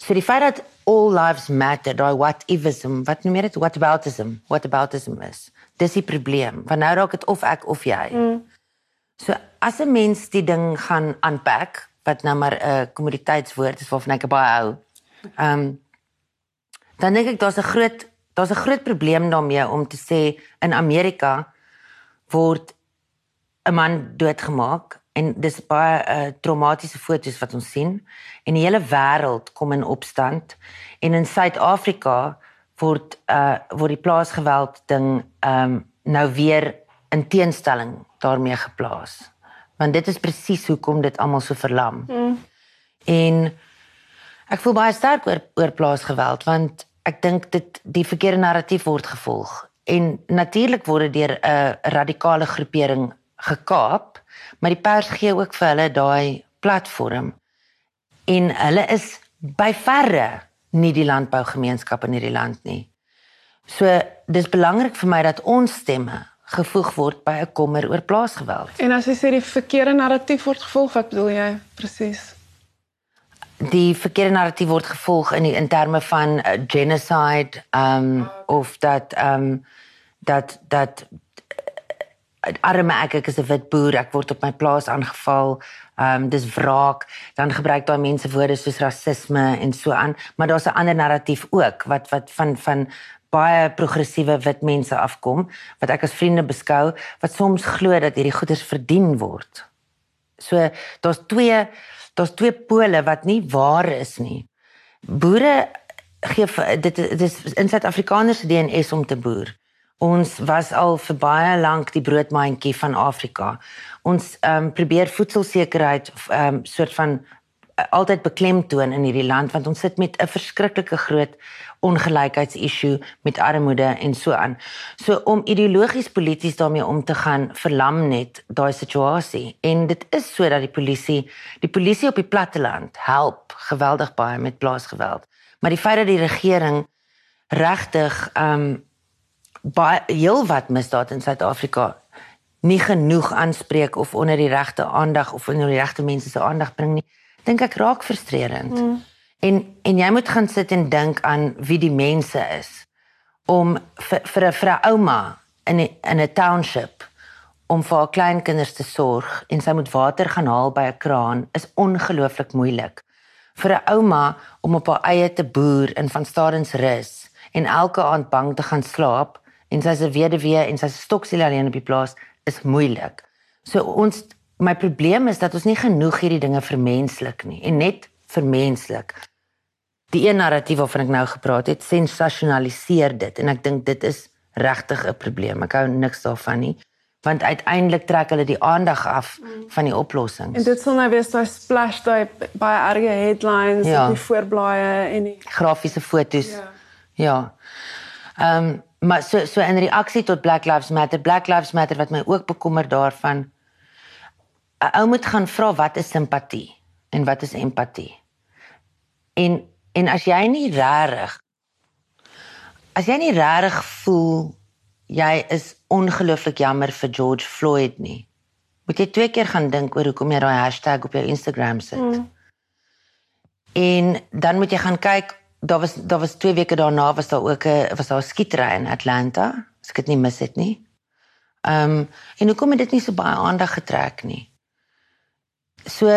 So die feit dat all lives matter, daai whateverism, wat noem jy dit? Whataboutism, whataboutism is. Dis die probleem. Want nou raak dit of ek of jy. Mm. So as 'n mens die ding gaan unpack, wat nou maar 'n kommoditeitswoord is waarvan ek baie hou. Ehm um, dan dink ek daar's 'n groot daar's 'n groot probleem daarmee om te sê in Amerika word 'n man doodgemaak en dis baie uh, traumatiese foto's wat ons sien. En die hele wêreld kom in opstand en in Suid-Afrika word uh word die plaasgeweld ding um nou weer in teenstelling daarmee geplaas. Want dit is presies hoekom dit almal so verlam. Mm. en ek voel baie sterk oor oor plaasgeweld want ek dink dit die verkeerde narratief word gevolg en natuurlik word dit deur 'n radikale groepering gekaap maar die pers gee ook vir hulle daai platform en hulle is by verre nie die landbougemeenskap in hierdie land nie. So dis belangrik vir my dat ons stemme gevoeg word by 'n kommer oor plaasgeweld. En as jy sê die verkeerde narratief word gevolg, wat bedoel jy presies? Die verkeerde narratief word gevolg in die in terme van uh, genocide, um, of dat um, dat dat arme ek ek is 'n wit boer, ek word op my plaas aangeval. Um, dis wraak. Dan gebruik daai mense woorde soos rasisme en so aan, maar daar's 'n ander narratief ook wat wat van van baie progressiewe wit mense afkom wat ek as vriende beskou wat soms glo dat hierdie goeders verdien word. So daar's twee daar's twee pole wat nie waar is nie. Boere gee dit dit is in Suid-Afrikaners se DNA om te boer. Ons was al vir baie lank die broodmandjie van Afrika. Ons ehm um, probeer voedselsekerheid ehm um, soort van altyd beklemtoon in hierdie land want ons sit met 'n verskriklike groot ongelykheidsissue met armoede en so aan. So om ideologies polities daarmee om te gaan verlam net daai situasie en dit is sodat die polisie die polisie op die platteland help geweldig baie met plaasgeweld. Maar die feit dat die regering regtig ehm um, baie heel wat misdaad in Suid-Afrika nie genoeg aanspreek of onder die regte aandag of onder die regte mense se aandag bring nie, dink ek raak frustrerend. Mm. En en jy moet gaan sit en dink aan wie die mense is om vir vir 'n vrou ouma in die, in 'n township om vir haar kleinkinders te sorg en sy moet water gaan haal by 'n kraan is ongelooflik moeilik. Vir 'n ouma om op haar eie te boer in van Stadensrus en elke aand bang te gaan slaap en sy's 'n weduwee en sy's stoksiel alleen op die plaas is moeilik. So ons my probleem is dat ons nie genoeg hierdie dinge vermenslik nie en net vermenslik. Die een narratief waarvan ek nou gepraat het, sensasionaliseer dit en ek dink dit is regtig 'n probleem. Ek hou niks daarvan nie want uiteindelik trek hulle die aandag af van die oplossings. En dit sal nou wees daai splash daai baie erge headlines ja. op die voorblaaie en die grafiese fotos. Ja. Ja. Ehm um, maar so so in reaksie tot Black Lives Matter, Black Lives Matter wat my ook bekommer daarvan 'n ou moet gaan vra wat is simpatie en wat is empatie. En en as jy nie regtig as jy nie regtig voel jy is ongelooflik jammer vir George Floyd nie. Moet jy twee keer gaan dink oor hoekom jy daai hashtag op jou Instagram sit. Mm. En dan moet jy gaan kyk daar was daar was 2 weke daarna was daar ook 'n was daar 'n skietery in Atlanta. As ek dit nie mis het nie. Ehm um, en hoekom het dit nie so baie aandag getrek nie? So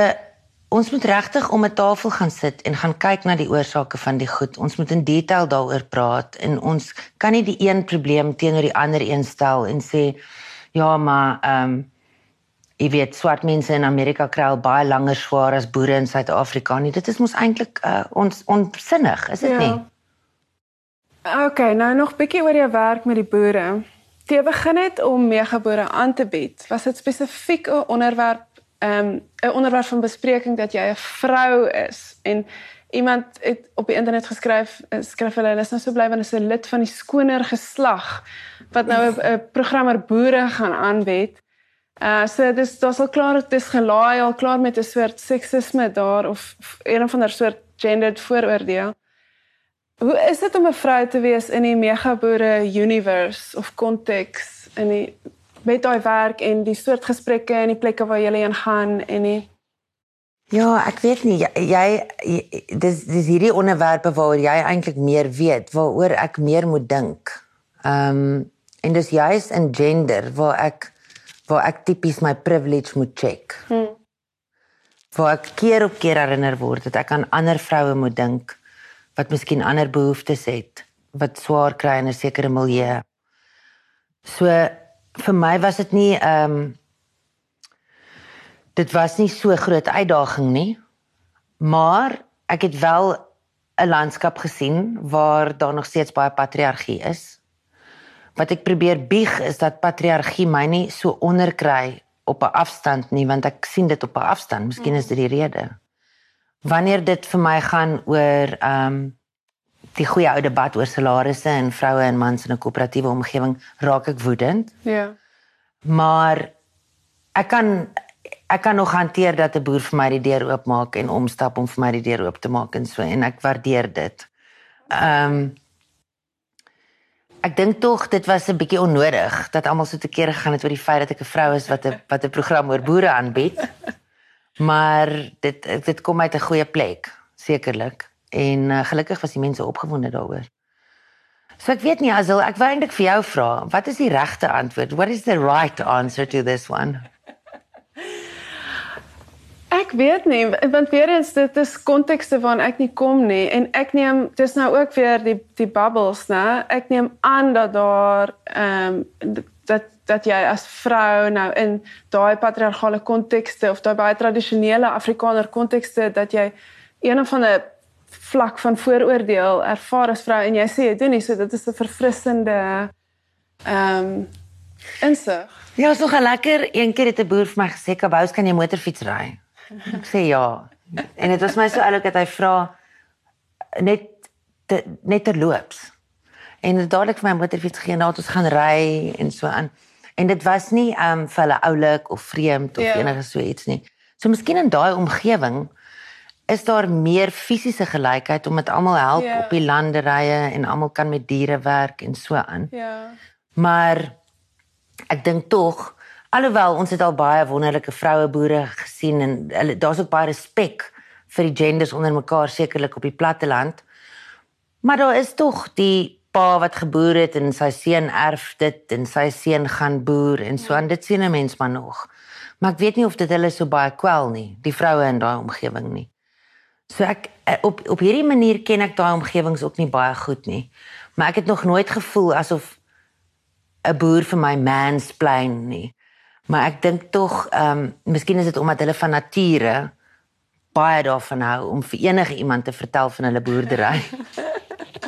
ons moet regtig om 'n tafel gaan sit en gaan kyk na die oorsake van die goed. Ons moet in detail daaroor praat en ons kan nie die een probleem teenoor die ander een stel en sê ja, maar ehm um, Jy weet swart mense in Amerika kry al baie langer swaar as boere in Suid-Afrika nie. Dit is mos eintlik uh, ons onsinnig, is dit ja. nie? OK, nou nog bietjie oor jou werk met die boere. Jy begin het om megaboere aan te bied. Was dit spesifiek 'n onderwerp 'n um, onderwerp van bespreking dat jy 'n vrou is en iemand het op die internet geskryf eh, skryf hulle hulle is nou so bly want hulle is 'n lid van die skoner geslag wat nou 'n programmer boere gaan aanbied. Uh so dis daar's al klaar dit is gelaai al klaar met 'n soort seksisme daar of een van 'n soort gendered vooroordeel. Hoe is dit om 'n vrou te wees in die megaboere universe of konteks in die met daai werk en die soort gesprekke en die plekke waar jy heen gaan en die Ja, ek weet nie jy, jy dis dis hierdie onderwerpe waaroor jy eintlik meer weet, waaroor ek meer moet dink. Ehm um, en dis juist in gender waar ek waar ek tipies my privilege moet check. Hmm. Waar ek keer op keer herinner word dat ek aan ander vroue moet dink wat miskien ander behoeftes het, wat swaar kry in 'n sekere milieu. So vir my was dit nie ehm um, dit was nie so groot uitdaging nie. Maar ek het wel 'n landskap gesien waar daar nog steeds baie patriargie is. Wat ek probeer bieg is dat patriargie my nie so onderkry op 'n afstand nie want ek sien dit op 'n afstand. Miskien is dit die rede. Wanneer dit vir my gaan oor ehm um, die goeie ou debat oor salarisse en vroue en mans in 'n koöperatiewe omgewing, raak ek woedend. Ja. Maar ek kan ek kan nog hanteer dat 'n boer vir my die deur oopmaak en omstap om vir my die deur oop te maak en so en ek waardeer dit. Ehm um, Ek dink tog dit was 'n bietjie onnodig dat almal so te kere gegaan het oor die feit dat ek 'n vrou is wat 'n wat 'n program oor boere aanbied. Maar dit dit kom uit 'n goeie plek, sekerlik. En uh, gelukkig was die mense opgewonde daaroor. So ek weet nie Azil, ek wou eintlik vir jou vra, wat is die regte antwoord? What is the right answer to this one? Ek weet nie want weer eens dit is kontekste waarin ek nie kom nie en ek neem dis nou ook weer die die bubbles nê ek neem aan dat daar ehm um, dat dat jy as vrou nou in daai patriargale kontekste of daai baie tradisionele afrikaner kontekste dat jy een of ander vlak van vooroordeel ervaar as vrou en jy sê jy doen nie so dit is 'n verfrissende ehm um, insig. Ja, so lekker. Een keer het 'n boer vir my gesê, "Kabous, kan jy motorfiets ry?" Ek sê ja. En dit was my so oulik dat hy vra net te, net terloops. En dadelik vir my motorfiets gee na ons gaan ry en so aan. En dit was nie um vir hulle oulik of vreemd of yeah. Ja. enige so iets nie. So miskien in daai omgewing is daar meer fisiese gelykheid omdat almal help yeah. Ja. op die landerye en almal kan met diere werk en so aan. Ja. Yeah. Maar ek dink tog Alhoewel ons het al baie wonderlike vroue boere gesien en hulle daar's ook baie respek vir die genders onder mekaar sekerlik op die platteland. Maar daar is tog die pa wat geboer het en sy seun erf dit en sy seun gaan boer en so aan dit sien 'n mens maar nog. Maar ek weet nie of dit hulle so baie kwel nie, die vroue in daai omgewing nie. So ek eh, op op hierdie manier ken ek daai omgewings ook nie baie goed nie. Maar ek het nog nooit gevoel asof 'n boer vir my mansplain nie. Maar ek dink tog, ehm, um, miskien is dit omdat hulle van nature baie daarvan hou om vir enige iemand te vertel van hulle boerdery.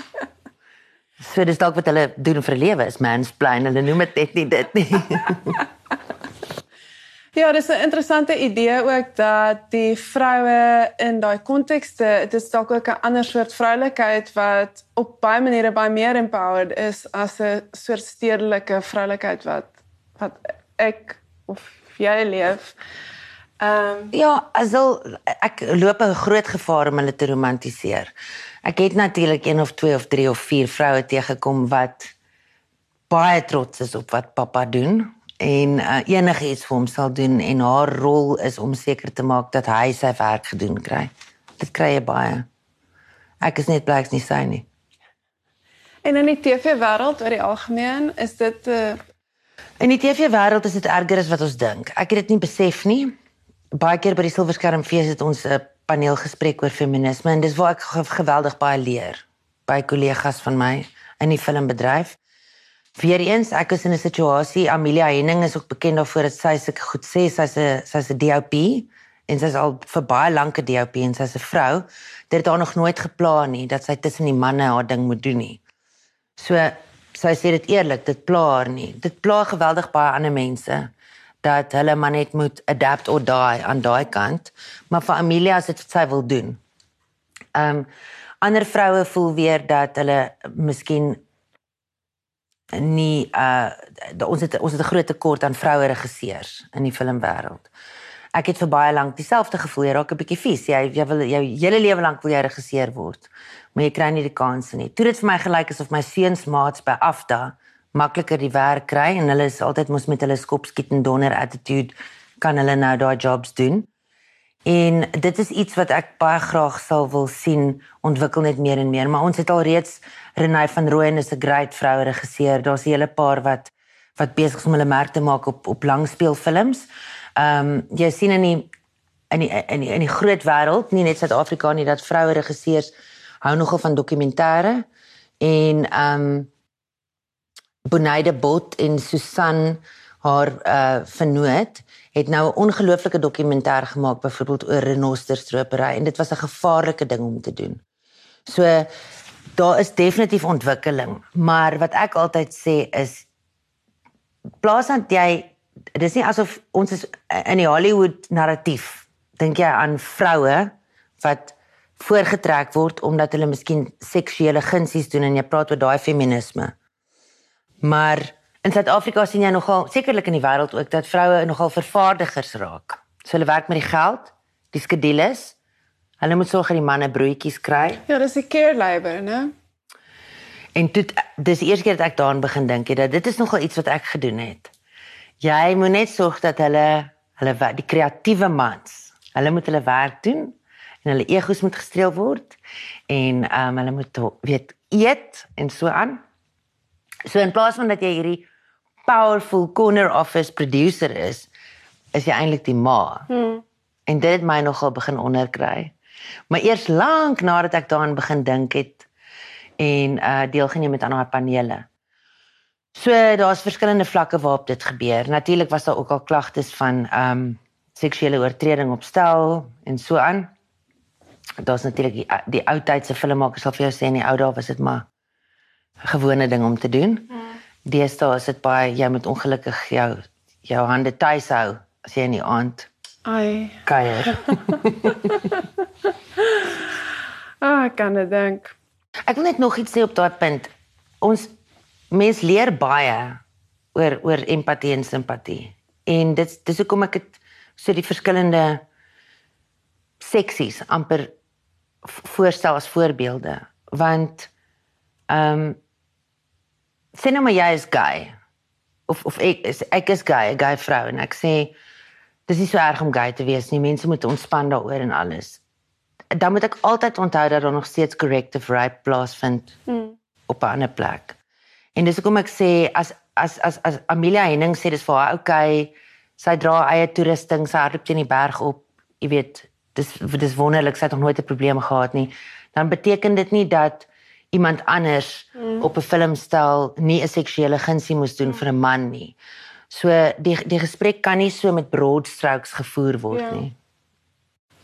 so dis dalk wat hulle doen vir 'n lewe is mansplain. Hulle noem dit net nie dit nie. ja, dis 'n interessante idee ook dat die vroue in daai kontekste, dit is dalk ook 'n ander soort vroulikheid wat op baie maniere baie meer empowered is as 'n soort stedelike vroulikheid wat wat ek of jy leef. Ehm um, ja, asal ek loop 'n groot gevaar om hulle te romantiseer. Ek het natuurlik een of twee of drie of vier vroue teëgekom wat baie trots is op wat pappa doen en uh, enigiets vir hom sal doen en haar rol is om seker te maak dat hy sy werk gedoen kry. Dit kry jy baie. Ek is net bly ek nie sy nie. En in die TV wêreld oor die algemeen is dit 'n uh, In die TV wêreld is dit erger as wat ons dink. Ek het dit nie besef nie. Baie keer by die Silverskermfees het ons 'n paneelgesprek oor feminisme en dis waar ek geweldig baie leer by kollegas van my in die filmbedryf. Weereens, ek is in 'n situasie, Amelia Henning is ook bekend daarvoor dat sy sulke goed sê, sy's 'n sy's 'n DOP en sy's al vir baie lank 'n DOP en sy's 'n vrou. Dit het haar nog nooit geplan nie dat sy tussen die manne haar ding moet doen nie. So sy sê dit eerlik, dit pla haar nie. Dit pla geweldig baie ander mense dat hulle maar net moet adapt of die aan daai kant. Maar vir Amelia is dit wat sy wil doen. Ehm um, ander vroue voel weer dat hulle miskien nie uh ons het ons het 'n groot tekort aan vroue regisseurs in die filmwêreld. Ek het vir baie lank dieselfde gevoel, jy raak 'n bietjie vies. Jy jy wil jou hele lewe lank wil jy regisseur word maar jy kry nie die kans nie. Toe dit vir my gelyk is of my seuns maats by Afda makliker die werk kry en hulle is altyd mos met hulle skop skiet en donder attitude kan hulle nou daai jobs doen. En dit is iets wat ek baie graag sal wil sien ontwikkel net meer en meer, maar ons het al reeds Renée van Rooyen is 'n great vroue regisseur. Daar's 'n hele paar wat wat besig is om hulle merk te maak op op langspeelfilms. Ehm um, jy sien in die in die in die, in die groot wêreld, nie net Suid-Afrika nie, dat vroue regisseurs hou nogal van dokumentêre en ehm um, Bonaide Bot en Susan haar uh vernoot het nou 'n ongelooflike dokumentêr gemaak byvoorbeeld oor renosterstropery en dit was 'n gevaarlike ding om te doen. So daar is definitief ontwikkeling, maar wat ek altyd sê is plaas dat jy dis nie asof ons is in die Hollywood narratief dink jy aan vroue wat voorgetrek word omdat hulle miskien seksuele gunsies doen en jy praat oor daai feminisme. Maar in Suid-Afrika sien jy nogal sekerlik in die wêreld ook dat vroue nogal vervaardigers raak. So hulle werk met die geld, die skedules. Hulle moet sorg dat die manne broodjies kry. Ja, dis 'n care labor, né? En dit dis die eerste keer dat ek daaraan begin dink het dat dit is nogal iets wat ek gedoen het. Jy moet net sorg dat hulle hulle die kreatiewe mans, hulle moet hulle werk doen en hulle egos moet gestreel word en ehm um, hulle moet weet eet en so aan. So in plaas van dat jy hierdie powerful corner office producer is, is jy eintlik die ma. Hmm. En dit het my nogal begin onderkry. Maar eers lank nadat ek daaraan begin dink het en uh deelgeneem met aan haar panele. So daar's verskillende vlakke waarop dit gebeur. Natuurlik was daar ook al klagtes van um seksuele oortreding op stel en so aan. Daar's natuurlik die, die ou tydse filmmakers sal vir jou sê in die ou dae was dit maar gewone ding om te doen. Mm. Deesdae is dit baie jy moet ongelukkig jou jou hande tuis hou as jy in die aand ai kuier. ah, kan dit dink. Ek wil net nog iets sê op daai punt. Ons mens leer baie oor oor empatie en simpatie. En dit dis hoekom ek dit so die verskillende seksies amper voorstel as voorbeelde want ehm um, sê nou maar jy is gay of of ek is ek is gay, 'n gay vrou en ek sê dis nie so erg om gay te wees nie. Mense moet ontspan daaroor en alles. Dan moet ek altyd onthou dat daar nog steeds corrective rape plaasvind hmm. op 'n ander plek. En dis hoekom ek sê as as as as Amelia Henning sê dis vir haar okay, sy dra eie toerusting, sy hardloop teen die berg op, jy weet, dis dis wonderlik, sy het nog nooit 'n probleem gehad nie. Dan beteken dit nie dat iemand anders mm. op 'n filmstel nie 'n seksuele gunsie moes doen mm. vir 'n man nie. So die die gesprek kan nie so met broad strokes gevoer word ja. nie.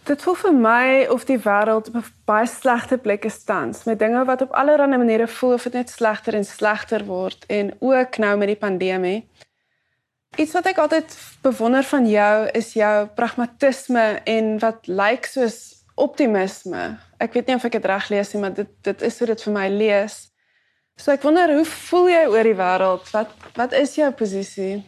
Dit voel vir my of die wêreld op 'n baie slegte plek is tans met dinge wat op allerlei maniere voel of dit net slegter en slegter word en ook nou met die pandemie. Iets wat ek altyd bewonder van jou is jou pragmatisme en wat lyk soos optimisme. Ek weet nie of ek dit reg lees nie, maar dit dit is hoe dit vir my lees. So ek wonder hoe voel jy oor die wêreld? Wat wat is jou posisie?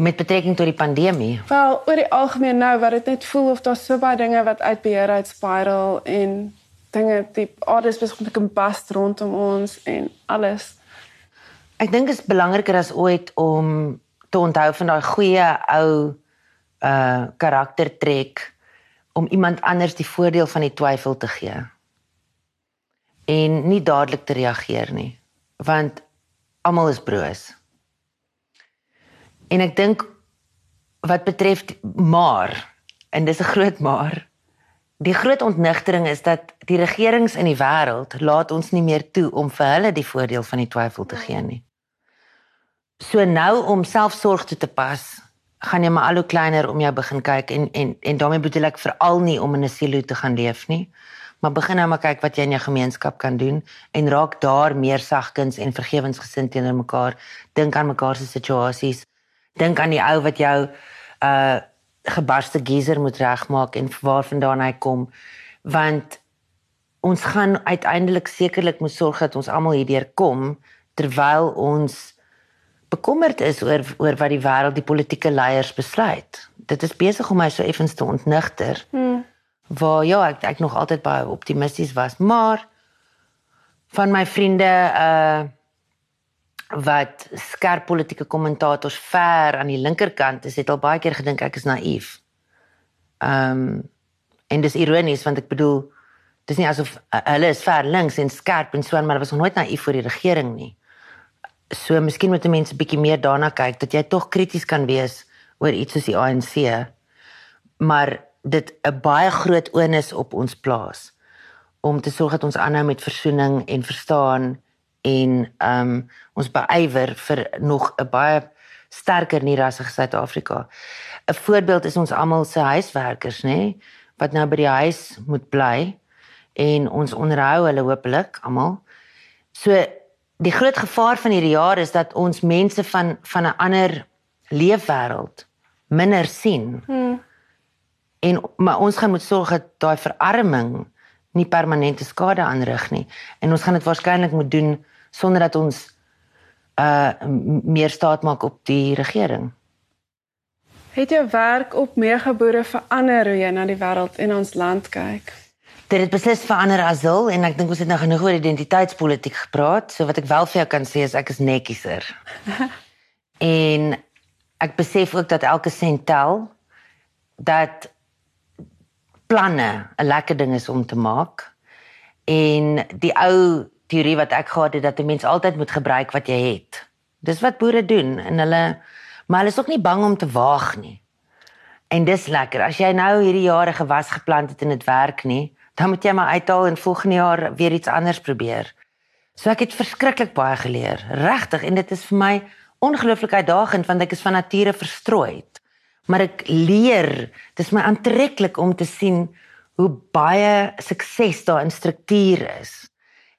Met betrekking tot die pandemie. Wel, oor die algemeen nou wat dit net voel of daar so baie dinge wat uit beheer uit spiral en dinge die alles besig om te kombust rondom ons en alles. Ek dink dit is belangriker as ooit om te onthou van daai goeie ou uh karaktertrek om iemand anders die voordeel van die twyfel te gee. En nie dadelik te reageer nie want almal is broos. En ek dink wat betref maar en dis 'n groot maar die groot ontnigtering is dat die regerings in die wêreld laat ons nie meer toe om vir hulle die voordeel van die twyfel te gee nie. So nou om selfsorg toe te pas gaan jy maar al hoe kleiner om jou begin kyk en en en daarmee bedoel ek veral nie om in 'n silo te gaan leef nie maar begin nou maar kyk wat jy in jou gemeenskap kan doen en raak daar meer sagkens en vergewensgesind teenoor mekaar. Dink aan mekaar se situasies. Dink aan die ou wat jou uh gebarste geyser moet regmaak en waarvandaan hy kom. Want ons gaan uiteindelik sekerlik moet sorg dat ons almal hierdeur kom terwyl ons bekommerd is oor oor wat die wêreld die politieke leiers besluit. Dit is besig om my so effens te ontnigter. Hmm. Waar ja, ek ek nog altyd baie optimisties was, maar van my vriende uh wat skerp politieke kommentators ver aan die linkerkant is, het al baie keer gedink ek is naïef. Ehm um, en dis ironies want ek bedoel dis nie asof uh, hulle is ver links en skerp en so maar hulle was nog nooit naïef vir die regering nie. So miskien moet mense bietjie meer daarna kyk dat jy tog krities kan wees oor iets soos die ANC. Maar dit 'n baie groot onus op ons plaas om te sorg dat ons aanhou met versoening en verstaan en ehm um, ons beywer vir nog 'n baie sterker nierassige Suid-Afrika. 'n Voorbeeld is ons almal se huiswerkers, nê, wat nou by die huis moet bly en ons onderhou hulle hopelik almal. So die groot gevaar van hierdie jaar is dat ons mense van van 'n ander leefwêreld minder sien. Hmm. En maar ons gaan moet sorg dat daai verarming nie permanente skade aanrig nie. En ons gaan dit waarskynlik moet doen sonder dat ons uh meer staat maak op die regering. Het jou werk op megaboere verander hoe jy na die wêreld en ons land kyk? Dit het beslis verander asel en ek dink ons het nou genoeg oor identiteitspolitiek gepraat. So wat ek wel vir jou kan sê is ek is netjieser. en ek besef ook dat elke sent tel dat planne 'n lekker ding is om te maak. En die ou teorie wat ek gehad het dat 'n mens altyd moet gebruik wat jy het. Dis wat boere doen en hulle maar hulle is ook nie bang om te waag nie. En dis lekker. As jy nou hierdie jare gewas geplant het en dit werk nie, dan moet jy maar uithaal en volgende jaar weer iets anders probeer. So ek het verskriklik baie geleer, regtig en dit is vir my ongelooflik uitdagend want ek is van nature verstrooid. Maar ek leer dis my aantreklik om te sien hoe baie sukses daar in strukture is.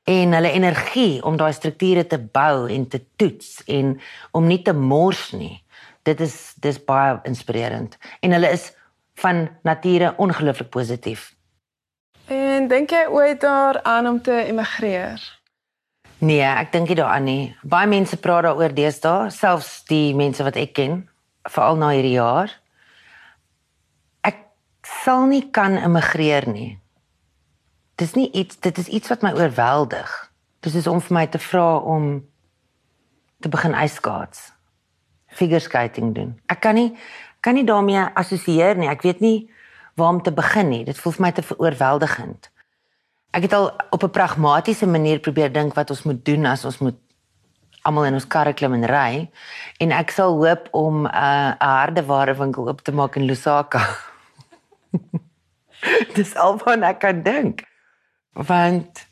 En hulle energie om daai strukture te bou en te toets en om nie te mors nie. Dit is dis baie inspirerend. En hulle is van nature ongelooflik positief en dink jy ooit daaraan om te emigreer nee ek dink nie daaraan nie baie mense praat daaroor deesdae selfs die mense wat ek ken veral na hierdie jaar. Ek sal nie kan immigreer nie. Dis nie iets dit is iets wat my oorweldig. Dis is om vir my te vra om te begin ijskaats. Figure skating doen. Ek kan nie kan nie daarmee assosieer nie. Ek weet nie waar om te begin nie. Dit voel vir my te oorweldigend. Ek het al op 'n pragmatiese manier probeer dink wat ons moet doen as ons moet almal in ons karre klim en ry en ek sal hoop om 'n uh, 'n hardeware winkel oop te maak in Lusaka. Dis alhoewel ek kan dink. Want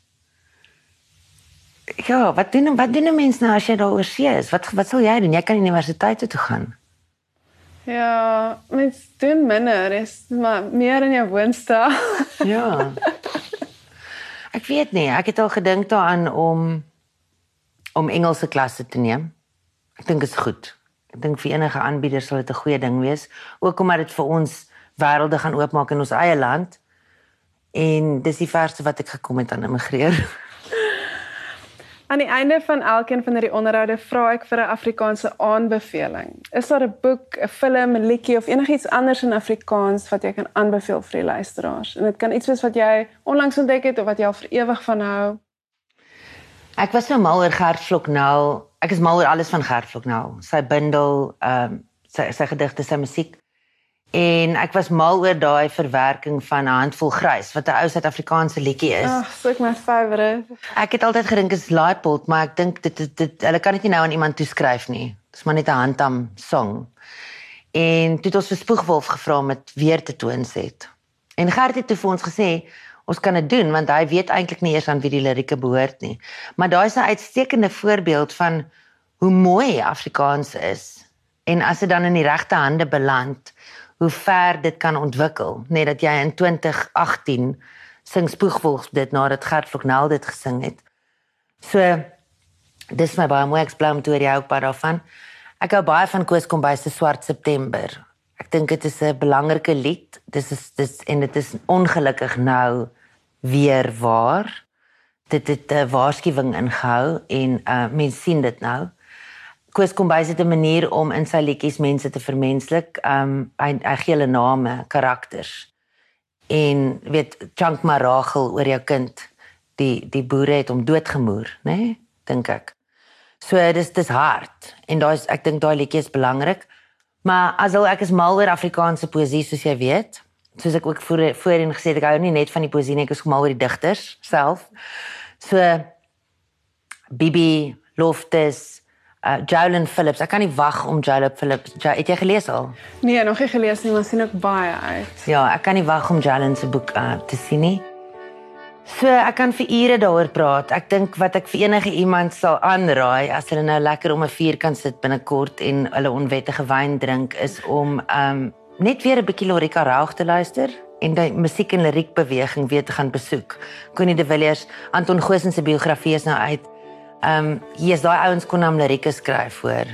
ja, wat doen wat doen mense nou as jy daar oor see is? Wat wat sal jy doen? Jy kan universiteit toe gaan. Ja, mens doen minder, is maar meer in jou woonstel. ja. Ek weet nie, ek het al gedink daaraan om om Engelse klasse te neem. Ek dink dit is goed. Ek dink vir enige aanbieder sal dit 'n goeie ding wees, ook omdat dit vir ons wêrelde gaan oopmaak in ons eie land. En dis die verste wat ek gekom het aan immigreer. Aan die einde van elkeen van hierdie onderhoude vra ek vir 'n Afrikaanse aanbeveling. Is daar 'n boek, 'n film, 'n liedjie of enigiets anders in Afrikaans wat jy kan aanbeveel vir die luisteraars? En dit kan iets wees wat jy onlangs ontdek het of wat jy al vir ewig van hou. Ek was so mal oor Gert Floknel. Ek is mal oor alles van Gert Floknel. Sy bundel, ehm um, sy sy gedigte, sy musiek. En ek was mal oor daai verwerking van 'n handvol grys wat 'n ou Suid-Afrikaanse liedjie is. Ag, so ek my favourite. Ek het altyd gedink is Laipold, maar ek dink dit dit, dit hulle kan dit nie nou aan iemand toeskryf nie. Dis maar net 'n handam song. En toe het ons vir Spoegwolf gevra om dit weer te toon set. En Gert het toe vir ons gesê, ons kan dit doen want hy weet eintlik nie eers aan wie die lirieke behoort nie. Maar daai is 'n uitstekende voorbeeld van hoe mooi Afrikaans is en as dit dan in die regte hande beland, hoe ver dit kan ontwikkel, net dat jy in 2018 sing spoegvolgs dit nadat Gert Vlognel dit gesing het. So dis my baie mooi eksplaam toe jy ook baie daarvan. Ek hou baie van Koos Kombuis se Swart September. Ek dink dit is 'n belangrike lied. Dis is dis en dit is ongelukkig nou weer waar. Dit het 'n waarskuwing ingehou en uh mense sien dit nou. Koos kom by sit 'n manier om in sy liedjies mense te vermenslik. Um hy hy gee hulle name, karakters. En weet Chunk Maragel oor jou kind. Die die boere het hom doodgemoer, né? Nee? Dink ek. So dis dis hard en daai ek dink daai liedjie is belangrik. Maar asal ek is mal oor Afrikaanse poesie soos jy weet. soos ek ook voor voorheen gesê het, ek hou nie net van die poesie nie, ek is mal oor die digters self. So Bibi Loftus uh Jolyn Phillips. Ek kan nie wag om Jolyn Phillips. Jo, het jy gelees al? Nee, nog nie gelees nie, maar sien ook baie uit. Ja, ek kan nie wag om Jolyn se boek uh, te sien nie. So ek kan vir ure daaroor praat. Ek dink wat ek vir enige iemand sal aanraai as hulle nou lekker om 'n vuur kan sit binnekort en hulle onwettige wyn drink is om um net weer 'n bietjie Lorika Raug te luister en die musiek en liriek beweging weer te gaan besoek. Connie de Villiers, Anton Goosen se biografie is nou uit. Um hier is daai ouens kon hom lirieke skryf voor.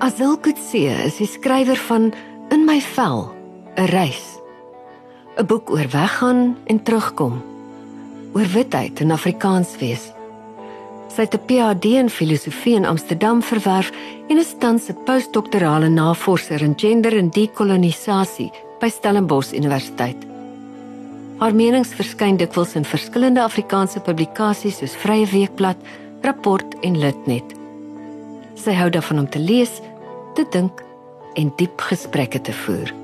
Azil Kutse is die skrywer van In my vel, 'n reis. 'n Boek oor weggaan en terugkom. Oor witheid en Afrikaans wees. Sy het 'n PhD in filosofie in Amsterdam verwerf en is tans 'n postdoktorale navorser in gender en dekolonisasie by Stellenbosch Universiteit. Haar menings verskyn dikwels in verskillende Afrikaanse publikasies soos Vrye Weekblad, Rapport en Litnet. Sy hou daarvan om te lees, te dink en diep gesprekke te voer.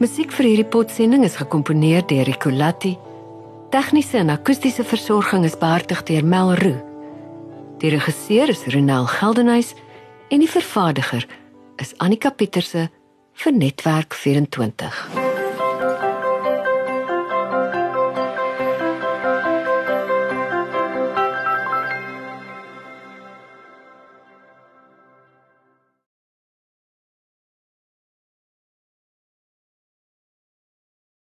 Musiek vir hierdie potsending is gekomponeer deur Ricolatti. Tegniese en akoestiese versorging is behartig deur Mel Roo. Die regisseur is Ronel Geldenhuys en die vervaardiger is Annika Pieterse vir Netwerk 24.